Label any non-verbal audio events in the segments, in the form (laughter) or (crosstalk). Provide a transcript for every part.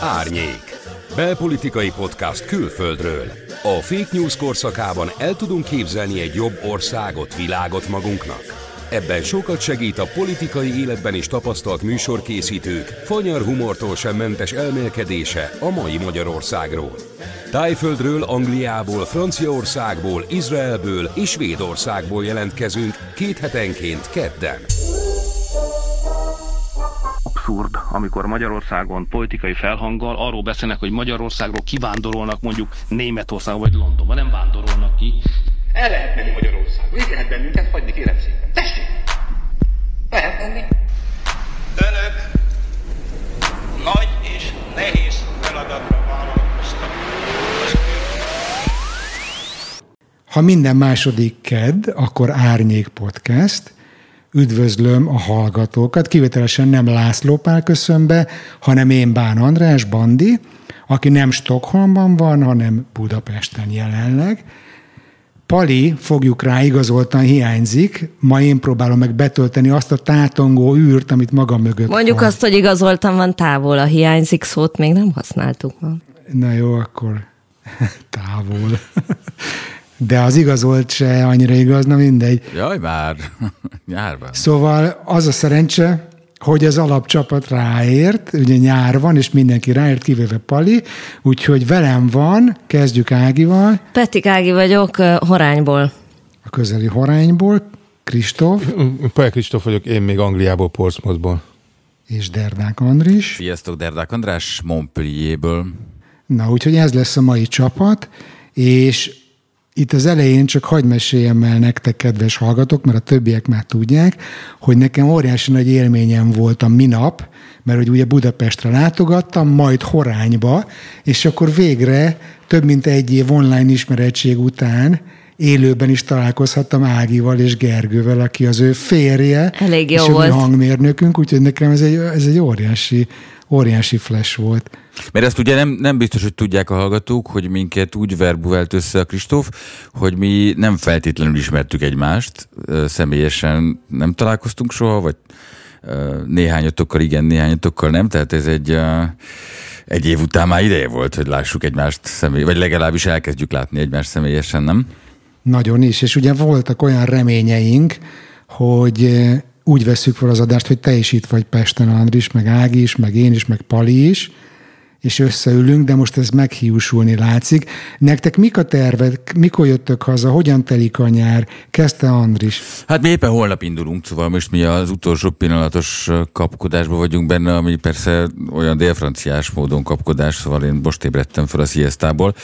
Árnyék. Belpolitikai podcast külföldről. A fake news korszakában el tudunk képzelni egy jobb országot, világot magunknak. Ebben sokat segít a politikai életben is tapasztalt műsorkészítők, fanyar humortól sem mentes elmélkedése a mai Magyarországról. Tájföldről, Angliából, Franciaországból, Izraelből és Svédországból jelentkezünk két hetenként kedden abszurd, amikor Magyarországon politikai felhanggal arról beszélnek, hogy Magyarországról kivándorolnak mondjuk Németországba vagy Londonba, nem vándorolnak ki. El lehet menni Magyarországon, így lehet bennünket hagyni, kérem szépen. Tessék! Lehet menni. Önök nagy és nehéz feladatra vállalkoztak. Ha minden második kedd, akkor Árnyék Podcast. Üdvözlöm a hallgatókat, kivételesen nem László Pál köszön be, hanem én Bán András Bandi, aki nem Stockholmban van, hanem Budapesten jelenleg. Pali, fogjuk rá, igazoltan hiányzik. Ma én próbálom meg betölteni azt a tátongó űrt, amit maga mögött Mondjuk van. azt, hogy igazoltan van távol, a hiányzik szót még nem használtuk ma. Na jó, akkor (laughs) távol. De az igazolt se annyira igaz, na mindegy. Jaj, már. (laughs) Nyárban. Szóval az a szerencse, hogy az alapcsapat ráért, ugye nyár van, és mindenki ráért, kivéve Pali, úgyhogy velem van, kezdjük Ágival, Petik Ági vagyok, Horányból. a közeli Horányból, Kristóf Pajak Kristóf vagyok, én még Angliából, Portsmouthból. és Derdák Andris. Sziasztok, Derdák András, Montpellierből. Na, úgyhogy ez lesz a mai csapat, és itt az elején csak hagyd meséljem el nektek, kedves hallgatók, mert a többiek már tudják, hogy nekem óriási nagy élményem volt a minap, mert hogy ugye Budapestre látogattam, majd Horányba, és akkor végre több mint egy év online ismerettség után élőben is találkozhattam Ágival és Gergővel, aki az ő férje, Elég jó és a volt. hangmérnökünk, úgyhogy nekem ez egy, ez egy óriási, óriási flash volt. Mert ezt ugye nem, nem biztos, hogy tudják a hallgatók, hogy minket úgy verbuvelt össze a Kristóf, hogy mi nem feltétlenül ismertük egymást, személyesen nem találkoztunk soha, vagy néhányatokkal igen, néhányatokkal nem, tehát ez egy, egy év után már ideje volt, hogy lássuk egymást személy, vagy legalábbis elkezdjük látni egymást személyesen, nem? Nagyon is, és ugye voltak olyan reményeink, hogy úgy veszük fel az adást, hogy te is itt vagy Pesten, Andris, meg Ági is, meg én is, meg Pali is, és összeülünk, de most ez meghiúsulni látszik. Nektek mik a tervek, mikor jöttök haza, hogyan telik a nyár? Kezdte Andris. Hát mi éppen holnap indulunk, szóval most mi az utolsó pillanatos kapkodásban vagyunk benne, ami persze olyan délfranciás módon kapkodás, szóval én most ébredtem fel a sziasztából,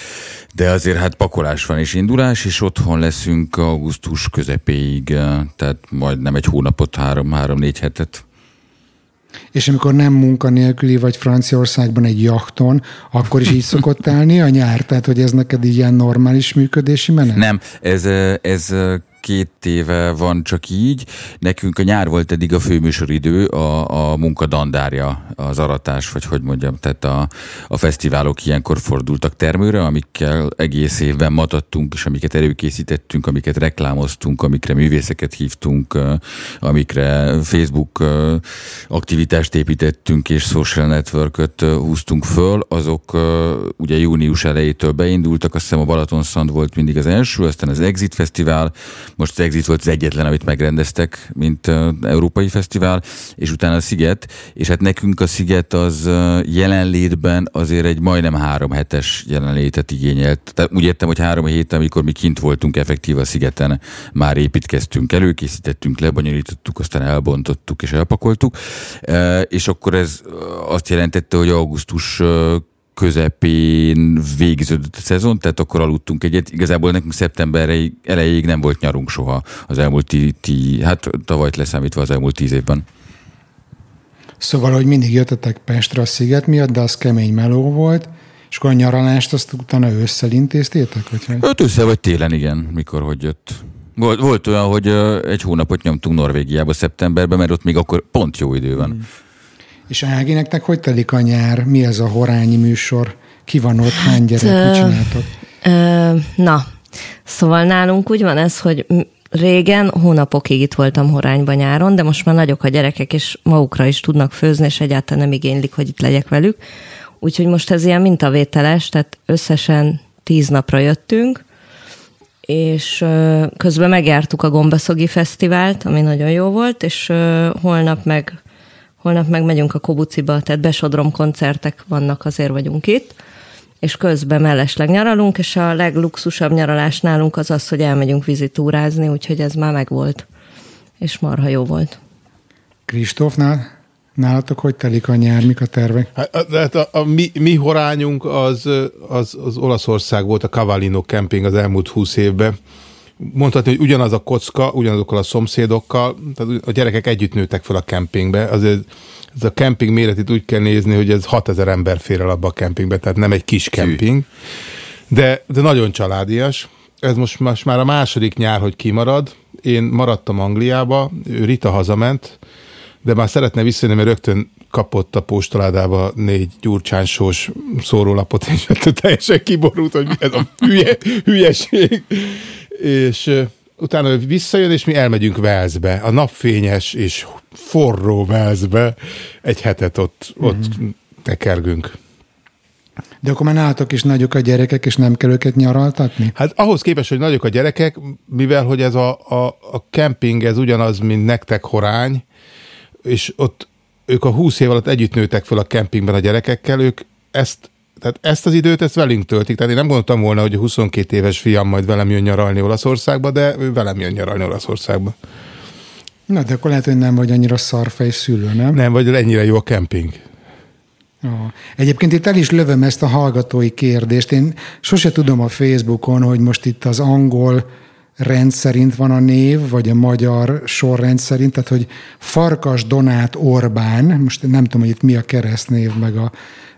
de azért hát pakolás van és indulás, és otthon leszünk augusztus közepéig, eh, tehát majdnem egy hónapot, három-három-négy hetet. És amikor nem munkanélküli vagy Franciaországban egy jachton, akkor is így (laughs) szokott állni a nyár? Tehát, hogy ez neked így ilyen normális működési menet? Nem, ez, ez két éve van csak így. Nekünk a nyár volt eddig a főműsoridő, a, a munka dandárja, az aratás, vagy hogy mondjam, tehát a, a fesztiválok ilyenkor fordultak termőre, amikkel egész évben matattunk, és amiket előkészítettünk, amiket reklámoztunk, amikre művészeket hívtunk, amikre Facebook aktivitást építettünk, és social networköt húztunk föl, azok ugye június elejétől beindultak, azt hiszem a Balatonszand volt mindig az első, aztán az Exit Fesztivál, most az Exit volt az egyetlen, amit megrendeztek, mint európai fesztivál, és utána a Sziget, és hát nekünk a Sziget az uh, jelenlétben azért egy majdnem három hetes jelenlétet igényelt. Tehát úgy értem, hogy három hét, amikor mi kint voltunk effektív a Szigeten, már építkeztünk, előkészítettünk, lebonyolítottuk, aztán elbontottuk és elpakoltuk, és akkor ez azt jelentette, hogy augusztus közepén végződött a szezon, tehát akkor aludtunk egyet. Igazából nekünk szeptember elejéig nem volt nyarunk soha az elmúlt tí, tí, hát tavalyt leszámítva az elmúlt tíz évben. Szóval, hogy mindig jöttetek Pestre a sziget miatt, de az kemény meló volt, és akkor a nyaralást azt utána ősszel intéztétek? Vagy hogy? Öt össze vagy télen, igen, mikor hogy jött. Volt, volt olyan, hogy egy hónapot nyomtunk Norvégiába szeptemberben, mert ott még akkor pont jó idő van. Mm. És Ági, nektek hogy telik a nyár? Mi ez a horányi műsor? Ki van ott? Hány gyerek? Mit ö, csináltok? Ö, na, szóval nálunk úgy van ez, hogy régen hónapokig itt voltam Horányban nyáron, de most már nagyok a gyerekek, és magukra is tudnak főzni, és egyáltalán nem igénylik, hogy itt legyek velük. Úgyhogy most ez ilyen mintavételes, tehát összesen tíz napra jöttünk, és közben megjártuk a Gombaszogi Fesztivált, ami nagyon jó volt, és holnap meg, holnap meg megyünk a Kobuciba, tehát besodrom koncertek vannak, azért vagyunk itt, és közben mellesleg nyaralunk, és a legluxusabb nyaralás nálunk az az, hogy elmegyünk vizitúrázni, úgyhogy ez már megvolt, és marha jó volt. Kristófnál? Nálatok hogy telik a nyár, mik a tervek? Hát, hát a, a, a mi, mi horányunk az, az, az Olaszország volt, a Cavallino camping az elmúlt húsz évben. Mondhatni, hogy ugyanaz a kocka, ugyanazokkal a szomszédokkal, tehát a gyerekek együtt nőttek fel a kempingbe. Azért ez a kemping méretét úgy kell nézni, hogy ez 6000 ember fér el abba a kempingbe, tehát nem egy kis kemping. De, de nagyon családias. Ez most, most már a második nyár, hogy kimarad. Én maradtam Angliába, Rita hazament, de már szeretne visszajönni, mert rögtön kapott a postaládába négy gyurcsánsós szórólapot, és hát teljesen kiborult, hogy mi ez a hülye, hülyeség. És utána visszajön, és mi elmegyünk Velszbe, a napfényes és forró Velszbe, egy hetet ott, mm-hmm. ott tekergünk. De akkor már nálatok is nagyok a gyerekek, és nem kell őket nyaraltatni? Hát ahhoz képest, hogy nagyok a gyerekek, mivel hogy ez a, a, a kemping, ez ugyanaz, mint nektek horány, és ott ők a 20 év alatt együtt nőttek fel a kempingben a gyerekekkel, ők ezt, tehát ezt az időt ezt velünk töltik. Tehát én nem gondoltam volna, hogy a 22 éves fiam majd velem jön nyaralni Olaszországba, de ő velem jön nyaralni Olaszországba. Na, de akkor lehet, hogy nem vagy annyira szarfej szülő, nem? Nem vagy ennyire jó a kemping. Ja. Egyébként itt el is lövöm ezt a hallgatói kérdést. Én sose tudom a Facebookon, hogy most itt az angol rendszerint van a név, vagy a magyar sorrend szerint, tehát hogy Farkas Donát Orbán, most nem tudom, hogy itt mi a keresztnév, meg a,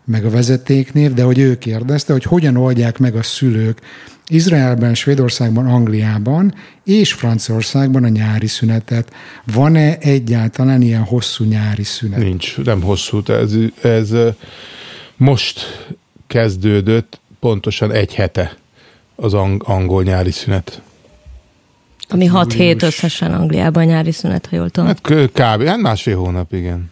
meg a vezetéknév, de hogy ő kérdezte, hogy hogyan oldják meg a szülők Izraelben, Svédországban, Angliában és Franciaországban a nyári szünetet. Van-e egyáltalán ilyen hosszú nyári szünet? Nincs, nem hosszú. Ez, ez most kezdődött pontosan egy hete az angol nyári szünet. Ami 6 hét összesen Angliában nyári szünet, ha jól tudom. Hát kb. Hát másfél hónap, igen.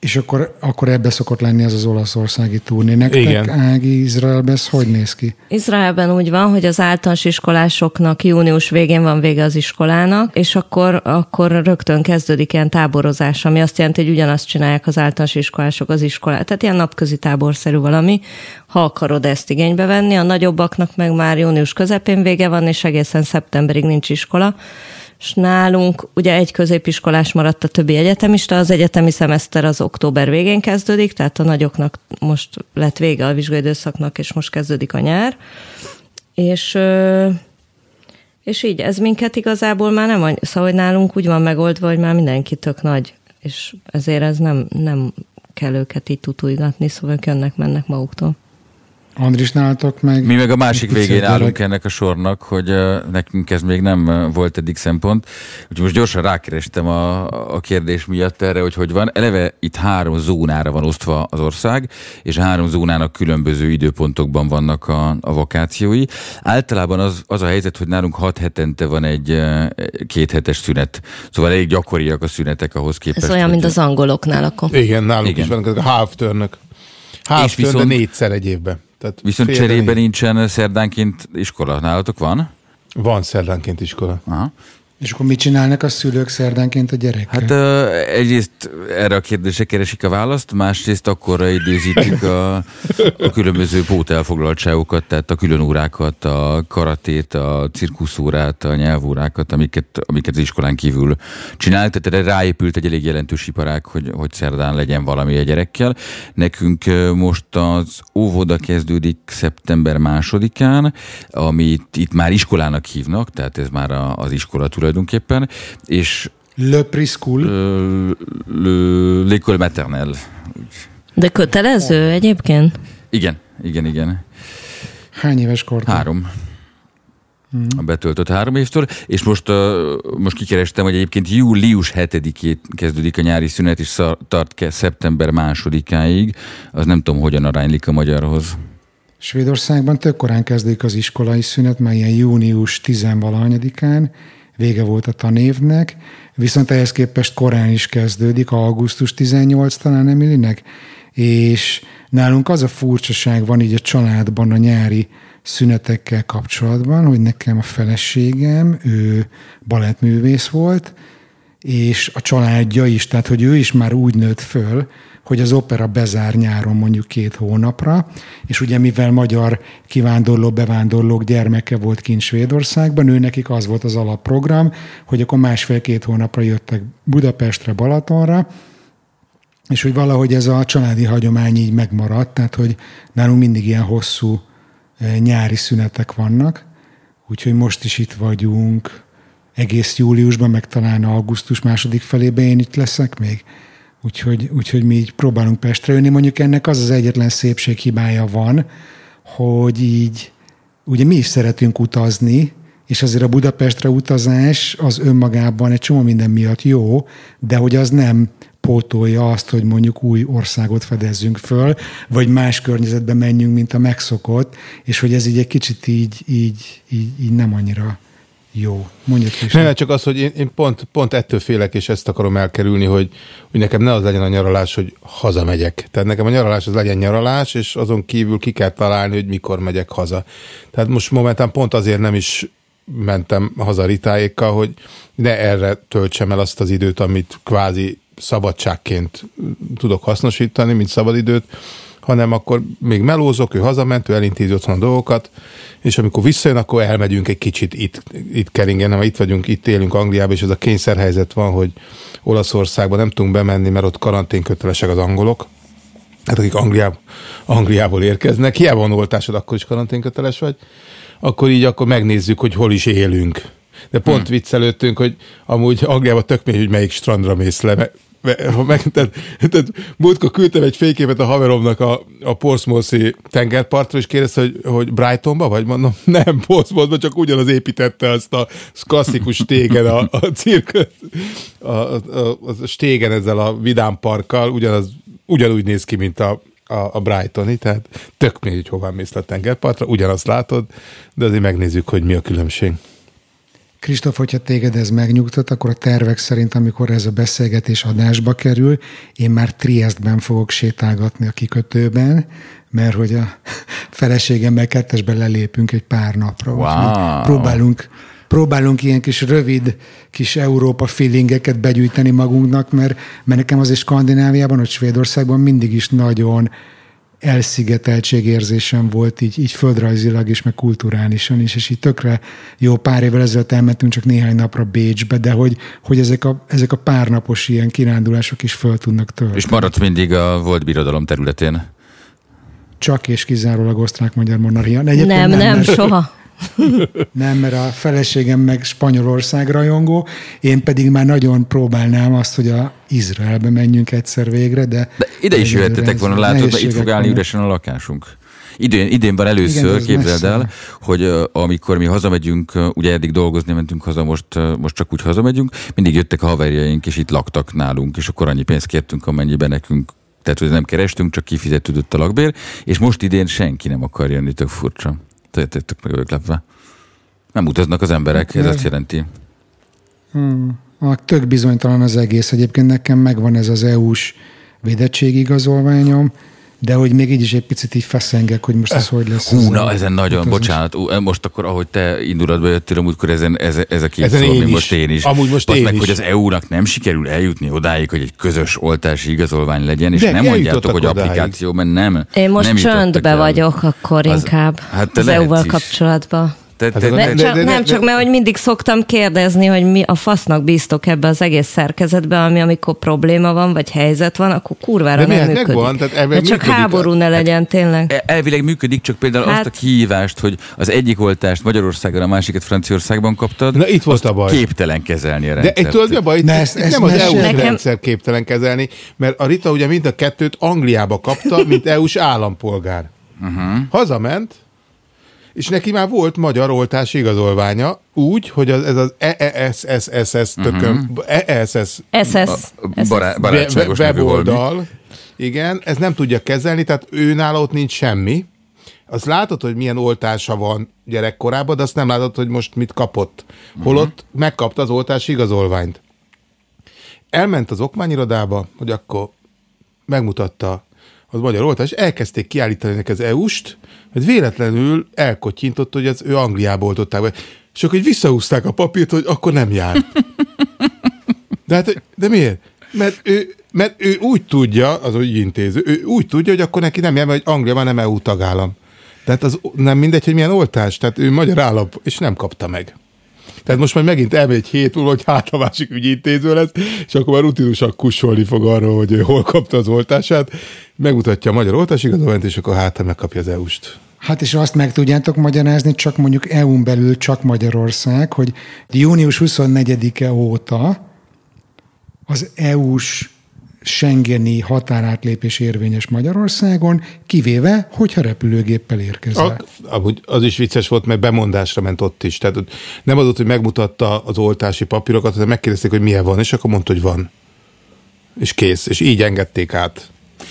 És akkor, akkor ebbe szokott lenni ez az olaszországi turné. Nektek, Igen. Ági, Izraelben ez hogy néz ki? Izraelben úgy van, hogy az általános iskolásoknak június végén van vége az iskolának, és akkor, akkor rögtön kezdődik ilyen táborozás, ami azt jelenti, hogy ugyanazt csinálják az általános iskolások az iskolát. Tehát ilyen napközi táborszerű valami, ha akarod ezt igénybe venni. A nagyobbaknak meg már június közepén vége van, és egészen szeptemberig nincs iskola és nálunk ugye egy középiskolás maradt a többi egyetemista, az egyetemi szemeszter az október végén kezdődik, tehát a nagyoknak most lett vége a vizsgai időszaknak, és most kezdődik a nyár. És, és így ez minket igazából már nem, szóval hogy nálunk úgy van megoldva, hogy már mindenki tök nagy, és ezért ez nem, nem kell őket így tutulgatni, szóval ők jönnek, mennek maguktól. Andris nálatok meg... Mi meg a másik végén állunk ennek a sornak, hogy nekünk ez még nem volt eddig szempont. Úgyhogy most gyorsan rákerestem a, a kérdés miatt erre, hogy hogy van. Eleve itt három zónára van osztva az ország, és három zónának különböző időpontokban vannak a, a vakációi. Általában az, az a helyzet, hogy nálunk hat hetente van egy két hetes szünet. Szóval elég gyakoriak a szünetek ahhoz képest. Ez olyan, mint az angoloknál akkor. Igen, nálunk Igen. is vannak a half turn Half turn, négyszer egy évben. Tehát Viszont cserében nincsen szerdánként iskola. Nálatok van? Van szerdánként iskola. Aha. És akkor mit csinálnak a szülők szerdánként a gyerekkel? Hát uh, egyrészt erre a kérdésre keresik a választ, másrészt akkorra időzítik a, a különböző pótelfoglaltságokat, tehát a külön órákat, a karatét, a cirkuszórát, a nyelvórákat, amiket, amiket az iskolán kívül csinálnak. Tehát erre ráépült egy elég jelentős iparág, hogy, hogy szerdán legyen valami a gyerekkel. Nekünk most az óvoda kezdődik szeptember másodikán, amit itt már iskolának hívnak, tehát ez már az iskola tulajdonképpen, és Le preschool? L'école maternelle. De kötelező egyébként? Igen, igen, igen. Hány éves kort? Három. A betöltött három évtől, és most, uh, most kikerestem, hogy egyébként július 7-ét kezdődik a nyári szünet, és tart ke szeptember másodikáig. Az nem tudom, hogyan aránylik a magyarhoz. Svédországban tök korán kezdődik az iskolai szünet, már ilyen június 10 án vége volt a tanévnek, viszont ehhez képest korán is kezdődik, augusztus 18 talán Emilinek, és nálunk az a furcsaság van így a családban a nyári szünetekkel kapcsolatban, hogy nekem a feleségem, ő balettművész volt, és a családja is, tehát hogy ő is már úgy nőtt föl, hogy az opera bezár nyáron mondjuk két hónapra, és ugye mivel magyar kivándorló, bevándorlók gyermeke volt kint Svédországban, ő nekik az volt az alapprogram, hogy akkor másfél-két hónapra jöttek Budapestre, Balatonra, és hogy valahogy ez a családi hagyomány így megmaradt, tehát hogy nálunk mindig ilyen hosszú eh, nyári szünetek vannak, úgyhogy most is itt vagyunk, egész júliusban, meg talán augusztus második felében én itt leszek még. Úgyhogy, úgyhogy mi így próbálunk Pestre jönni. Mondjuk ennek az az egyetlen szépség hibája van, hogy így, ugye mi is szeretünk utazni, és azért a Budapestre utazás az önmagában egy csomó minden miatt jó, de hogy az nem pótolja azt, hogy mondjuk új országot fedezzünk föl, vagy más környezetbe menjünk, mint a megszokott, és hogy ez így egy kicsit így, így, így, így nem annyira jó. Mondjuk is. Nem, csak az, hogy én, én pont, pont ettől félek, és ezt akarom elkerülni, hogy, hogy nekem ne az legyen a nyaralás, hogy hazamegyek. Tehát nekem a nyaralás az legyen nyaralás, és azon kívül ki kell találni, hogy mikor megyek haza. Tehát most momentán pont azért nem is mentem haza ritáékkal, hogy ne erre töltsem el azt az időt, amit kvázi szabadságként tudok hasznosítani, mint szabadidőt, hanem akkor még melózok, ő hazament, ő elintézi otthon a dolgokat, és amikor visszajön, akkor elmegyünk egy kicsit itt, itt keringen, nem, itt vagyunk, itt élünk Angliában, és ez a kényszerhelyzet van, hogy Olaszországban nem tudunk bemenni, mert ott karanténkötelesek az angolok, hát akik Angliából, Angliából érkeznek, hiába van oltásod, akkor is karanténköteles vagy, akkor így akkor megnézzük, hogy hol is élünk. De pont hmm. viccelődtünk, hogy amúgy Angliában tök mély, hogy melyik strandra mész le, ha meg, tehát, tehát múltkor küldtem egy fényképet a haveromnak a, a Portsmouthi tengerpartra, és kérdezte, hogy, hogy Brightonba vagy? Mondom, (laughs) nem Portsmouthba, csak ugyanaz építette azt a klasszikus stégen a, a cirkus, a, a, a stégen ezzel a vidám parkkal, ugyanaz, ugyanúgy néz ki, mint a, a, a Brightoni, tehát tök még, hogy hová mész a tengerpartra, ugyanazt látod, de azért megnézzük, hogy mi a különbség. Kristóf, hogyha téged ez megnyugtat, akkor a tervek szerint, amikor ez a beszélgetés adásba kerül, én már Triestben fogok sétálgatni a kikötőben, mert hogy a feleségemmel kettesben lelépünk egy pár napra. Wow. Próbálunk, próbálunk ilyen kis rövid, kis Európa feelingeket begyűjteni magunknak, mert, mert nekem azért Skandináviában, vagy Svédországban mindig is nagyon elszigeteltségérzésem volt így, így földrajzilag is, meg kulturálisan is, és így tökre jó pár évvel ezelőtt elmentünk csak néhány napra Bécsbe, de hogy, hogy ezek, a, ezek a párnapos ilyen kirándulások is föl tudnak tölteni. És maradsz mindig a volt birodalom területén? Csak és kizárólag osztrák-magyar monarchia. Nem, nem, nem, soha. (laughs) Nem, mert a feleségem meg Spanyolország rajongó, én pedig már nagyon próbálnám azt, hogy a Izraelbe menjünk egyszer végre, de... De ide is jöhettetek volna, látod, itt fog állni üresen a lakásunk. Idén, idén van először, Igen, képzeld messze. el, hogy amikor mi hazamegyünk, ugye eddig dolgozni mentünk haza, most, most csak úgy hazamegyünk, mindig jöttek a haverjaink, és itt laktak nálunk, és akkor annyi pénzt kértünk, amennyiben nekünk tehát, hogy nem kerestünk, csak kifizetődött a lakbér, és most idén senki nem akar jönni, tök furcsa. Tök meg vagyok lepve. Nem utaznak az emberek, ez azt jelenti. Hmm. Tök bizonytalan az egész. Egyébként nekem megvan ez az EU-s védettségigazolványom, de hogy még így is egy picit így feszengek, hogy most ez hogy lesz. Hú, na, ezen nagyon, utazás. bocsánat, most akkor, ahogy te indulatba jöttél, amúgykor ezen, ez, ez a két szó, én most én is. Amúgy most én meg, is. hogy az EU-nak nem sikerül eljutni odáig, hogy egy közös oltási igazolvány legyen, és de nem mondjátok, hogy odáig. applikáció, mert nem. Én most nem csöndbe vagyok akkor az, inkább hát az EU-val kapcsolatban. Te, te, hát, de, csak, de, de, nem csak, mert hogy mindig szoktam kérdezni, hogy mi a fasznak bíztok ebbe az egész szerkezetbe, ami amikor probléma van, vagy helyzet van, akkor kurvára de nem működik. Megvan, tehát de csak háború ne legyen hát, tényleg. Elvileg működik, csak például hát, azt a kihívást, hogy az egyik oltást Magyarországon, a másikat Franciaországban kaptad. Na itt volt a baj. Képtelen kezelni a rendszert. De itt tudod, a baj? Ne, ezt, ezt nem az EU nekem... rendszer képtelen kezelni, mert a Rita ugye mind a kettőt Angliába kapta, mint EU-s állampolgár. Uh-huh. Hazament, és neki már volt magyar oltási igazolványa, úgy, hogy az, ez az EESSSS tököm, EESS barátságos weboldal, igen, ez nem tudja kezelni, tehát ő nála ott nincs semmi, azt látod, hogy milyen oltása van gyerekkorában, de azt nem látod, hogy most mit kapott. Holott megkapta az oltási igazolványt. Elment az okmányirodába, hogy akkor megmutatta az magyar oltás, elkezdték kiállítani neki az EU-st, hogy véletlenül elkotyintott, hogy az ő Angliába oltották be. És akkor így visszahúzták a papírt, hogy akkor nem jár. De hát, de miért? Mert ő, mert ő úgy tudja, az úgy intéző, ő úgy tudja, hogy akkor neki nem jár, hogy Angliában nem EU tagállam. Tehát az nem mindegy, hogy milyen oltás. Tehát ő magyar állam, és nem kapta meg. Tehát most majd megint elmegy egy hét múlva, hogy hát a másik ügyintéző lesz, és akkor már rutinosan kussolni fog arról, hogy hol kapta az oltását. Megmutatja a magyar oltásigazolványt, és akkor hát megkapja az EU-st. Hát és azt meg tudjátok magyarázni, csak mondjuk EU-n belül csak Magyarország, hogy június 24-e óta az EU-s Schengeni határátlépés érvényes Magyarországon, kivéve, hogyha repülőgéppel érkezel. A, amúgy az is vicces volt, mert bemondásra ment ott is. Tehát nem adott, hogy megmutatta az oltási papírokat, hanem megkérdezték, hogy milyen van, és akkor mondta, hogy van. És kész. És így engedték át.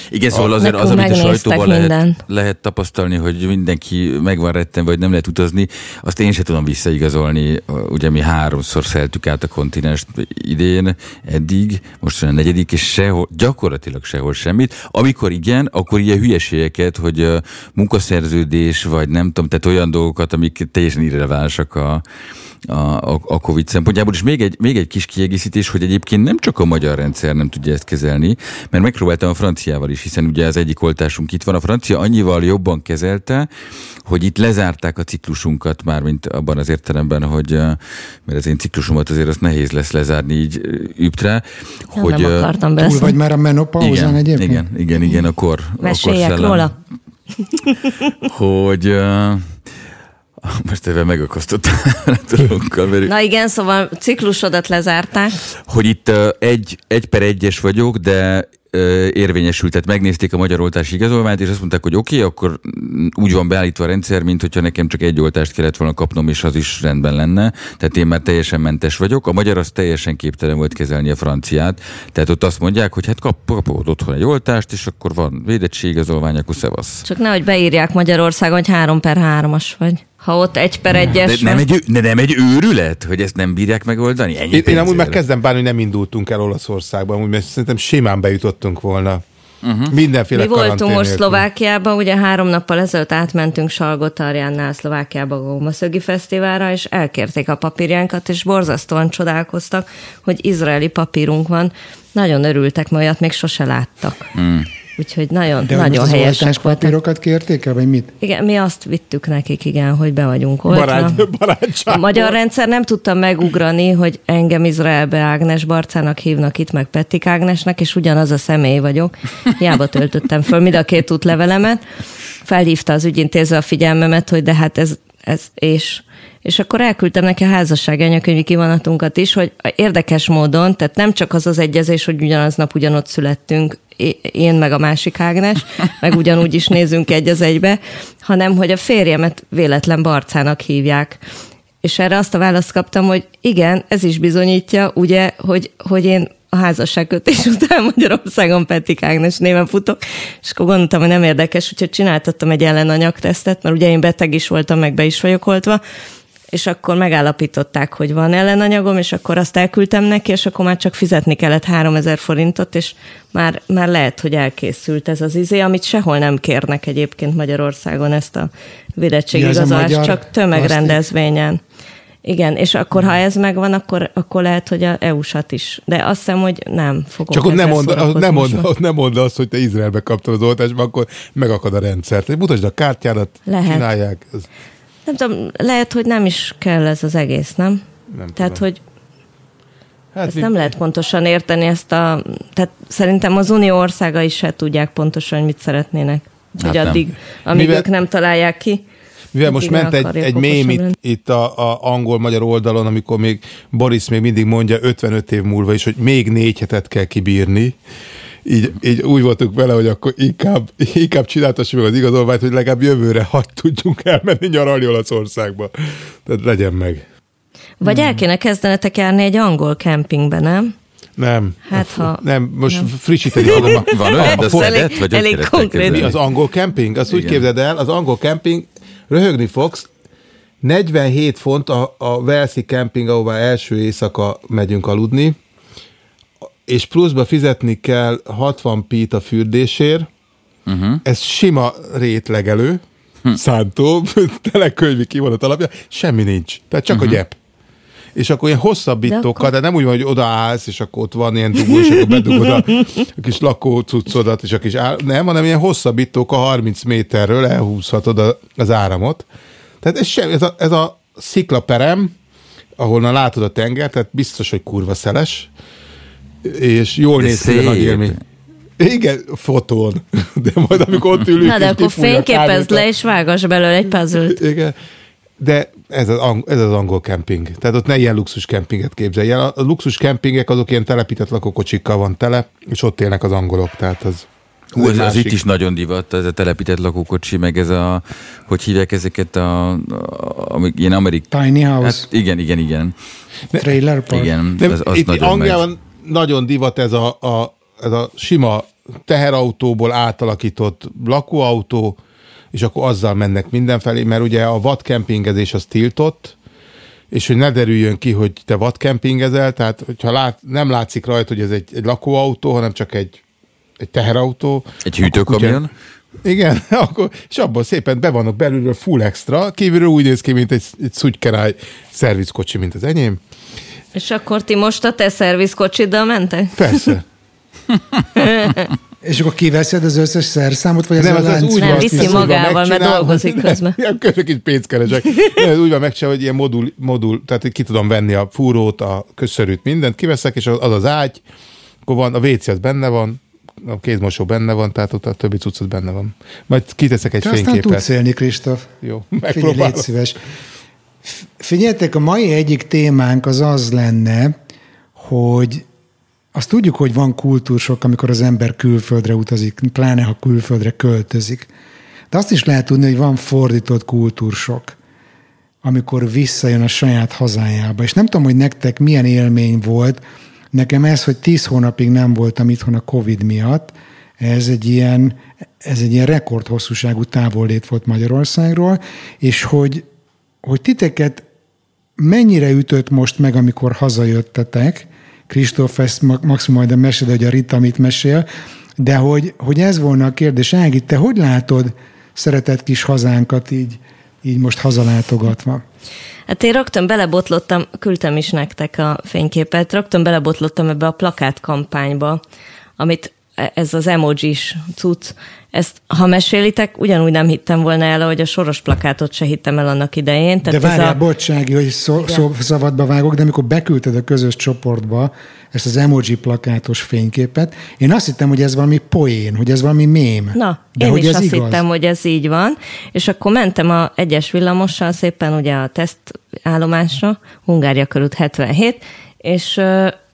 Igen, szóval azért az, amit a sajtóban lehet, lehet tapasztalni, hogy mindenki meg van retten, vagy nem lehet utazni, azt én sem tudom visszaigazolni. Ugye mi háromszor szeltük át a kontinens idén, eddig, most a negyedik, és sehol, gyakorlatilag sehol semmit. Amikor igen, akkor ilyen hülyeségeket, hogy munkaszerződés, vagy nem tudom, tehát olyan dolgokat, amik teljesen irrelevánsak a, a, a, a COVID szempontjából. És még egy, még egy kis kiegészítés, hogy egyébként nem csak a magyar rendszer nem tudja ezt kezelni, mert megpróbáltam a franciával is, hiszen ugye az egyik oltásunk itt van. A francia annyival jobban kezelte, hogy itt lezárták a ciklusunkat már, mint abban az értelemben, hogy mert az én ciklusomat azért azt nehéz lesz lezárni így übtre. Ja, hogy, nem akartam Túl vagy már a menopauzán igen, egyébként? igen, igen, igen, akkor, Meséljek akkor szellem, róla. (laughs) hogy most ebben megakasztottál. Na igen, szóval ciklusodat lezárták. Hogy itt egy, egy per egyes vagyok, de érvényesült, tehát megnézték a magyar oltási igazolványt, és azt mondták, hogy oké, okay, akkor úgy van beállítva a rendszer, mint hogyha nekem csak egy oltást kellett volna kapnom, és az is rendben lenne. Tehát én már teljesen mentes vagyok. A magyar az teljesen képtelen volt kezelni a franciát. Tehát ott azt mondják, hogy hát kap, kapod otthon egy oltást, és akkor van védettségi igazolvány, akkor szevasz. Csak nehogy beírják Magyarországon, hogy 3 per 3-as vagy. Ha ott egy per egyes de nem, egy, de nem egy őrület, hogy ezt nem bírják megoldani? Ennyi én, én amúgy már kezdem bánni, hogy nem indultunk el Olaszországba, amúgy, mert szerintem simán bejutottunk volna. Uh-huh. Mindenféle Mi voltunk most Szlovákiában, ugye három nappal ezelőtt átmentünk Salgotarjánnál Szlovákiába a Gómaszögi Fesztiválra, és elkérték a papírjánkat, és borzasztóan csodálkoztak, hogy izraeli papírunk van. Nagyon örültek, mert olyat még sose láttak. Hmm. Úgyhogy nagyon, De nagyon az helyesek papírokat kérték el, vagy mit? Igen, mi azt vittük nekik, igen, hogy be vagyunk oltva. Barát. (laughs) A magyar rendszer nem tudta megugrani, hogy engem Izraelbe Ágnes Barcának hívnak itt, meg Pettik Ágnesnek, és ugyanaz a személy vagyok. Hiába töltöttem föl mind a két útlevelemet. Felhívta az ügyintéző a figyelmemet, hogy de hát ez, ez és és akkor elküldtem neki a házassági anyakönyvi kivonatunkat is, hogy érdekes módon, tehát nem csak az az egyezés, hogy ugyanaz nap ugyanott születtünk, én meg a másik Ágnes, meg ugyanúgy is nézünk egy az egybe, hanem hogy a férjemet véletlen Barcának hívják. És erre azt a választ kaptam, hogy igen, ez is bizonyítja, ugye, hogy, hogy én a házasságkötés után Magyarországon Pettik Ágnes néven futok, és akkor gondoltam, hogy nem érdekes, úgyhogy csináltattam egy ellenanyagtesztet, mert ugye én beteg is voltam, meg be is vagyok oltva, és akkor megállapították, hogy van ellenanyagom, és akkor azt elküldtem neki, és akkor már csak fizetni kellett 3000 forintot, és már, már lehet, hogy elkészült ez az izé, amit sehol nem kérnek egyébként Magyarországon ezt a védettségigazolást, csak tömegrendezvényen. Igen, és akkor ha ez megvan, akkor, akkor lehet, hogy a EU-sat is. De azt hiszem, hogy nem fogok Csak ott nem mond, nem, mond, ott nem mond azt, hogy te Izraelbe kaptad az oltást, akkor megakad a rendszert. Mutasd a kártyádat, lehet. csinálják. Nem tudom, lehet, hogy nem is kell ez az egész, nem? nem Tehát, tudom. hogy Hát ezt mi... nem lehet pontosan érteni, ezt a... Tehát szerintem az unió országai se tudják pontosan, hogy mit szeretnének. Hát hogy addig, nem. amíg Mivel... ők nem találják ki. Mivel most ment egy, egy mém itt, itt a, a angol-magyar oldalon, amikor még Boris még mindig mondja 55 év múlva is, hogy még négy hetet kell kibírni, így, így úgy voltunk vele, hogy akkor inkább, inkább csináltassuk meg az igazolványt, hogy legalább jövőre hagy tudjunk elmenni nyaralni Olaszországba. Tehát legyen meg. Vagy el kéne kezdenetek járni egy angol kempingbe, nem? Nem. Hát, ha- Nem, most nem. frissíteni fogom. a- (laughs) Van olyan, a- azt elég- vagy elég konkrét. Mi az angol kemping? Azt úgy Igen. képzeld el, az angol kemping, röhögni fogsz, 47 font a, a Velszi kemping, ahová első éjszaka megyünk aludni, és pluszba fizetni kell 60 pít a fürdésért, uh-huh. ez sima rétlegelő, hm. szántó, (laughs) telekönyvi kivonat alapja, semmi nincs. Tehát csak uh-huh. a gyep. És akkor ilyen hosszabbítókkal, de, akkor- de nem úgy van, hogy odaállsz, és akkor ott van ilyen dugó, és akkor bedugod a, a (laughs) kis lakócuccodat, és a kis áll... Nem, hanem ilyen hosszabbítók a 30 méterről elhúzhatod a, az áramot. Tehát ez, sem, ez, a, ez a sziklaperem, ahonnan látod a tenger, tehát biztos, hogy kurva szeles, és jól néz ki a nagy élmény. Igen, fotón. (laughs) De majd amikor ott ülünk, Na de és akkor fényképezd le, és vágass belőle egy puzzle igen. De ez az, ang- ez az angol kemping. Tehát ott ne ilyen luxus kempinget képzelj el. A a luxus kempingek azok ilyen telepített lakókocsikkal van tele, és ott élnek az angolok. Tehát az, Hú, ez, az itt is nagyon divat, ez a telepített lakókocsi, meg ez a, hogy hívják ezeket a, a, a ilyen amerik... Tiny house, Hát igen, igen, igen. trailer park. Igen, az, az itt nagyon Angliában megy. Nagyon divat ez a, a, ez a sima teherautóból átalakított lakóautó, és akkor azzal mennek mindenfelé, mert ugye a vadkempingezés az tiltott, és hogy ne derüljön ki, hogy te vadkempingezel, tehát hogyha lát, nem látszik rajta, hogy ez egy, egy lakóautó, hanem csak egy, egy teherautó. Egy hűtőkamion? Igen, (laughs) akkor, és abban szépen be vannak belülről full extra, kívülről úgy néz ki, mint egy, egy szervizkocsi, mint az enyém. És akkor ti most a te szervizkocsiddal mentek? Persze. (laughs) És akkor kiveszed az összes szerszámot, vagy ez Nem, a az, az lánc? úgy Nem, van, viszi magával, mert dolgozik (laughs) közben. Ilyen közök is pénzt keresek. Ez úgy van megcsinálva, hogy ilyen modul, modul, tehát ki tudom venni a fúrót, a köszörűt, mindent kiveszek, és az az ágy, akkor van, a WC az benne van, a kézmosó benne van, tehát ott a többi cucc az benne van. Majd kiteszek egy Te aztán fényképet. tudsz élni, Kristóf. Jó, Figyelj, megpróbálom. légy szíves. Figyeljetek, a mai egyik témánk az az lenne, hogy azt tudjuk, hogy van kultúrsok, amikor az ember külföldre utazik, pláne ha külföldre költözik. De azt is lehet tudni, hogy van fordított kultúrsok, amikor visszajön a saját hazájába. És nem tudom, hogy nektek milyen élmény volt. Nekem ez, hogy tíz hónapig nem voltam itthon a Covid miatt, ez egy ilyen, ez egy ilyen rekordhosszúságú távollét volt Magyarországról, és hogy, hogy titeket mennyire ütött most meg, amikor hazajöttetek, Kristóf ezt ma- maximum majd mesél, hogy a Rita mit mesél, de hogy, hogy ez volna a kérdés. Ági, te hogy látod szeretett kis hazánkat így, így most hazalátogatva? Hát én rögtön belebotlottam, küldtem is nektek a fényképet, rögtön belebotlottam ebbe a plakátkampányba, amit e- ez az emojis cucc, ezt ha mesélitek, ugyanúgy nem hittem volna el, hogy a soros plakátot se hittem el annak idején. De Tehát ez várjál, a, bocsági, hogy szó, szó, szabadba vágok, de amikor beküldted a közös csoportba ezt az emoji plakátos fényképet, én azt hittem, hogy ez valami poén, hogy ez valami mém. Na, de én hogy is ez azt igaz. hittem, hogy ez így van, és akkor mentem a egyes villamossal szépen ugye a tesztállomásra, Hungária körút 77, és,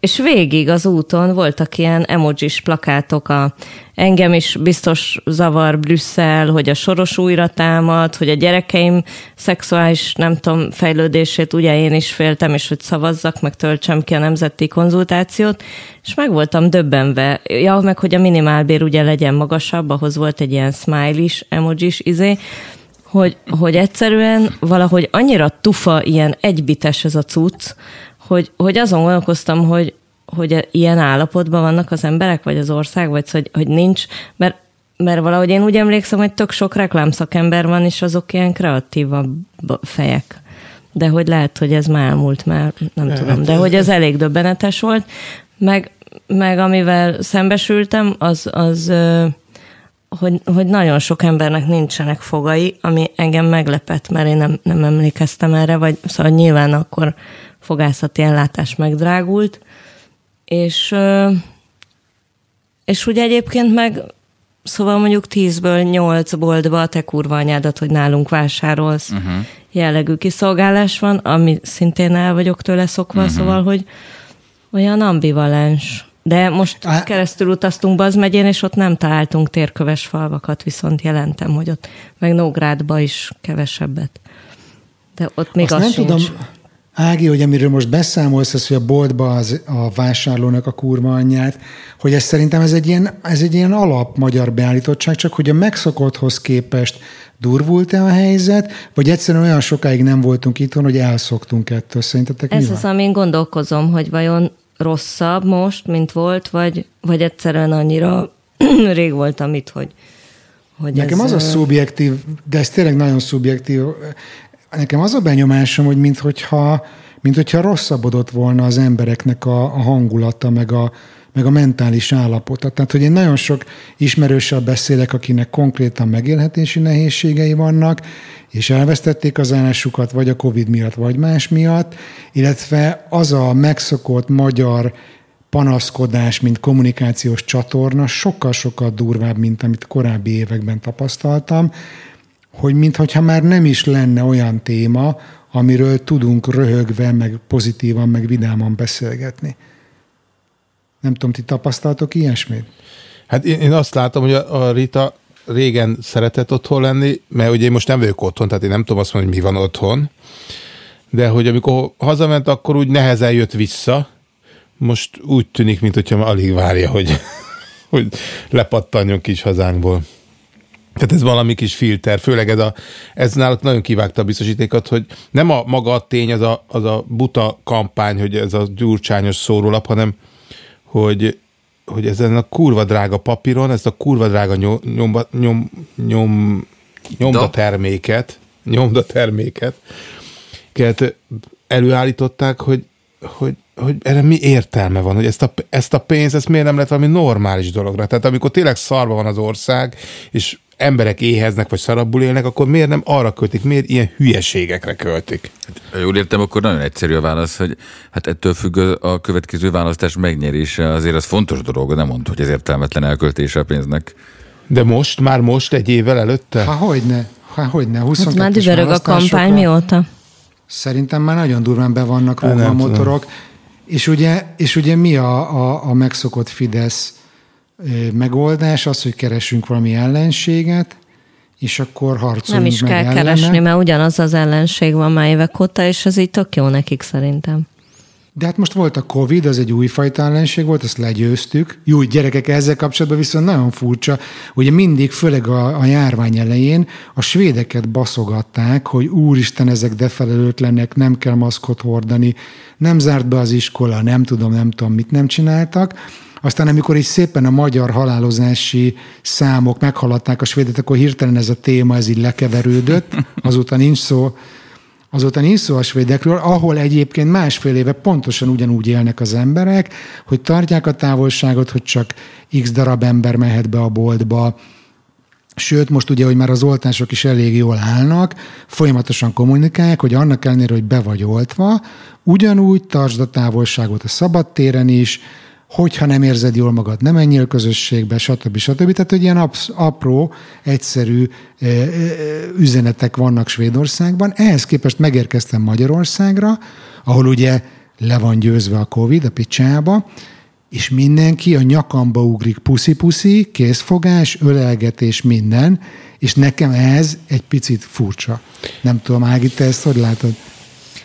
és végig az úton voltak ilyen emojis plakátok, a, engem is biztos zavar Brüsszel, hogy a soros újra támad, hogy a gyerekeim szexuális, nem tudom, fejlődését ugye én is féltem, és hogy szavazzak, meg töltsem ki a nemzeti konzultációt, és meg voltam döbbenve. Ja, meg hogy a minimálbér ugye legyen magasabb, ahhoz volt egy ilyen smiley-is, emojis izé, hogy, hogy egyszerűen valahogy annyira tufa, ilyen egybites ez a cucc, hogy, hogy azon gondolkoztam, hogy, hogy ilyen állapotban vannak az emberek, vagy az ország, vagy hogy, hogy nincs, mert, mert valahogy én úgy emlékszem, hogy tök sok reklámszakember van, és azok ilyen kreatívabb fejek. De hogy lehet, hogy ez már elmúlt, már nem tudom, de hogy ez elég döbbenetes volt, meg, meg amivel szembesültem, az, az hogy, hogy nagyon sok embernek nincsenek fogai, ami engem meglepett, mert én nem, nem emlékeztem erre, vagy szóval nyilván akkor fogászati ellátás megdrágult, és, és ugye egyébként meg, szóval mondjuk tízből nyolc boltba a te kurva anyádat, hogy nálunk vásárolsz, uh-huh. jellegű kiszolgálás van, ami szintén el vagyok tőle szokva, uh-huh. szóval, hogy olyan ambivalens. De most Á- keresztül utaztunk Baz megyén, és ott nem találtunk térköves falvakat, viszont jelentem, hogy ott meg Nógrádba is kevesebbet. De ott még Azt az nem sincs. tudom, Ági, hogy amiről most beszámolsz, az, hogy a boltba az, a vásárlónak a kurva anyját, hogy ez szerintem ez egy ilyen, ez egy ilyen alap magyar beállítottság, csak hogy a megszokotthoz képest durvult-e a helyzet, vagy egyszerűen olyan sokáig nem voltunk itt, hogy elszoktunk ettől. Szerintetek Ez mi az, amin gondolkozom, hogy vajon rosszabb most, mint volt, vagy, vagy egyszerűen annyira (clears throat) rég voltam itt, hogy, hogy Nekem ez, az a szubjektív, de ez tényleg nagyon szubjektív, nekem az a benyomásom, hogy minthogyha, minthogyha rosszabbodott volna az embereknek a, a hangulata, meg a, meg a mentális állapota. Tehát, hogy én nagyon sok ismerőssel beszélek, akinek konkrétan megélhetési nehézségei vannak, és elvesztették az állásukat, vagy a Covid miatt, vagy más miatt, illetve az a megszokott magyar panaszkodás, mint kommunikációs csatorna sokkal-sokkal durvább, mint amit korábbi években tapasztaltam, hogy mintha már nem is lenne olyan téma, amiről tudunk röhögve, meg pozitívan, meg vidáman beszélgetni. Nem tudom, ti tapasztaltok ilyesmit? Hát én, én azt látom, hogy a, a Rita régen szeretett otthon lenni, mert ugye én most nem vagyok otthon, tehát én nem tudom azt mondani, hogy mi van otthon, de hogy amikor hazament, akkor úgy nehezen jött vissza, most úgy tűnik, mint hogyha már alig várja, hogy, (laughs) hogy lepattanjon kis hazánkból. Tehát ez valami kis filter, főleg ez, a, ez náluk nagyon kivágta a biztosítékot, hogy nem a maga a tény, az a, az a buta kampány, hogy ez a gyurcsányos szórólap, hanem hogy, hogy ezen a kurva drága papíron, ezt a kurva drága nyom, nyomba, nyom, nyom, nyomda terméket, nyomda terméket, ket előállították, hogy, hogy, hogy erre mi értelme van, hogy ezt a, ezt a pénzt, ezt miért nem lett valami normális dologra. Tehát amikor tényleg szarva van az ország, és emberek éheznek, vagy szarabbul élnek, akkor miért nem arra költik, miért ilyen hülyeségekre költik? Ha jól értem, akkor nagyon egyszerű a válasz, hogy hát ettől függ a következő választás megnyerése. Azért az fontos dolog, nem mond, hogy ez értelmetlen elköltése a pénznek. De most, már most, egy évvel előtte? Ha hogyne, ha hogyne. Hát 22 már dübörög a kampány mióta. Szerintem már nagyon durván be vannak Hát rúgva a tudom. motorok. És ugye, és ugye mi a, a, a megszokott Fidesz megoldás? Az, hogy keresünk valami ellenséget, és akkor harcolunk Nem is meg kell ellene. keresni, mert ugyanaz az ellenség van már évek óta, és ez így tök jó nekik szerintem. De hát most volt a Covid, az egy újfajta ellenség volt, ezt legyőztük. Jó, gyerekek, ezzel kapcsolatban viszont nagyon furcsa. Ugye mindig, főleg a, a járvány elején a svédeket baszogatták, hogy úristen, ezek defelelőtlenek, nem kell maszkot hordani, nem zárt be az iskola, nem tudom, nem tudom, mit nem csináltak. Aztán amikor így szépen a magyar halálozási számok meghaladták a svédet, akkor hirtelen ez a téma ez így lekeverődött, azóta nincs szó Azóta nincs szó a svédekről, ahol egyébként másfél éve pontosan ugyanúgy élnek az emberek, hogy tartják a távolságot, hogy csak x darab ember mehet be a boltba, Sőt, most ugye, hogy már az oltások is elég jól állnak, folyamatosan kommunikálják, hogy annak ellenére, hogy be vagy oltva, ugyanúgy tartsd a távolságot a szabadtéren is, hogyha nem érzed jól magad, nem menjél közösségbe, stb. stb. Tehát, hogy ilyen apró, egyszerű ö, ö, üzenetek vannak Svédországban. Ehhez képest megérkeztem Magyarországra, ahol ugye le van győzve a Covid a picsába, és mindenki a nyakamba ugrik puszi-puszi, kézfogás, ölelgetés, minden, és nekem ez egy picit furcsa. Nem tudom, Ági, te ezt hogy látod?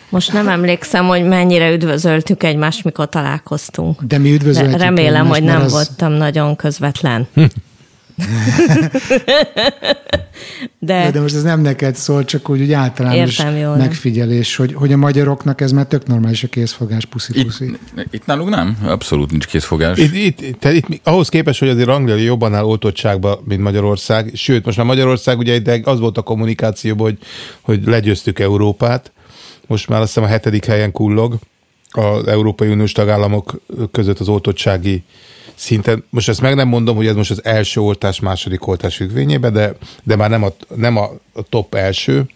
Most nem emlékszem, hogy mennyire üdvözöltük egymást, mikor találkoztunk. De mi üdvözöljük. De remélem, egymást, hogy nem az- voltam nagyon közvetlen. (laughs) De, de most ez nem neked szól, csak úgy, úgy általános Értem jól, megfigyelés, hogy, hogy a magyaroknak ez már tök normális a kézfogás, puszi-puszi. Itt, itt nálunk nem, abszolút nincs készfogás. Itt, itt, tehát itt, mi- ahhoz képest, hogy azért Anglia jobban áll oltottságba, mint Magyarország, sőt, most már Magyarország ugye ide az volt a kommunikációban, hogy, hogy legyőztük Európát, most már azt hiszem a hetedik helyen kullog az Európai Uniós tagállamok között az oltottsági szinten. Most ezt meg nem mondom, hogy ez most az első oltás, második oltás függvényében, de, de már nem a, nem a, top első.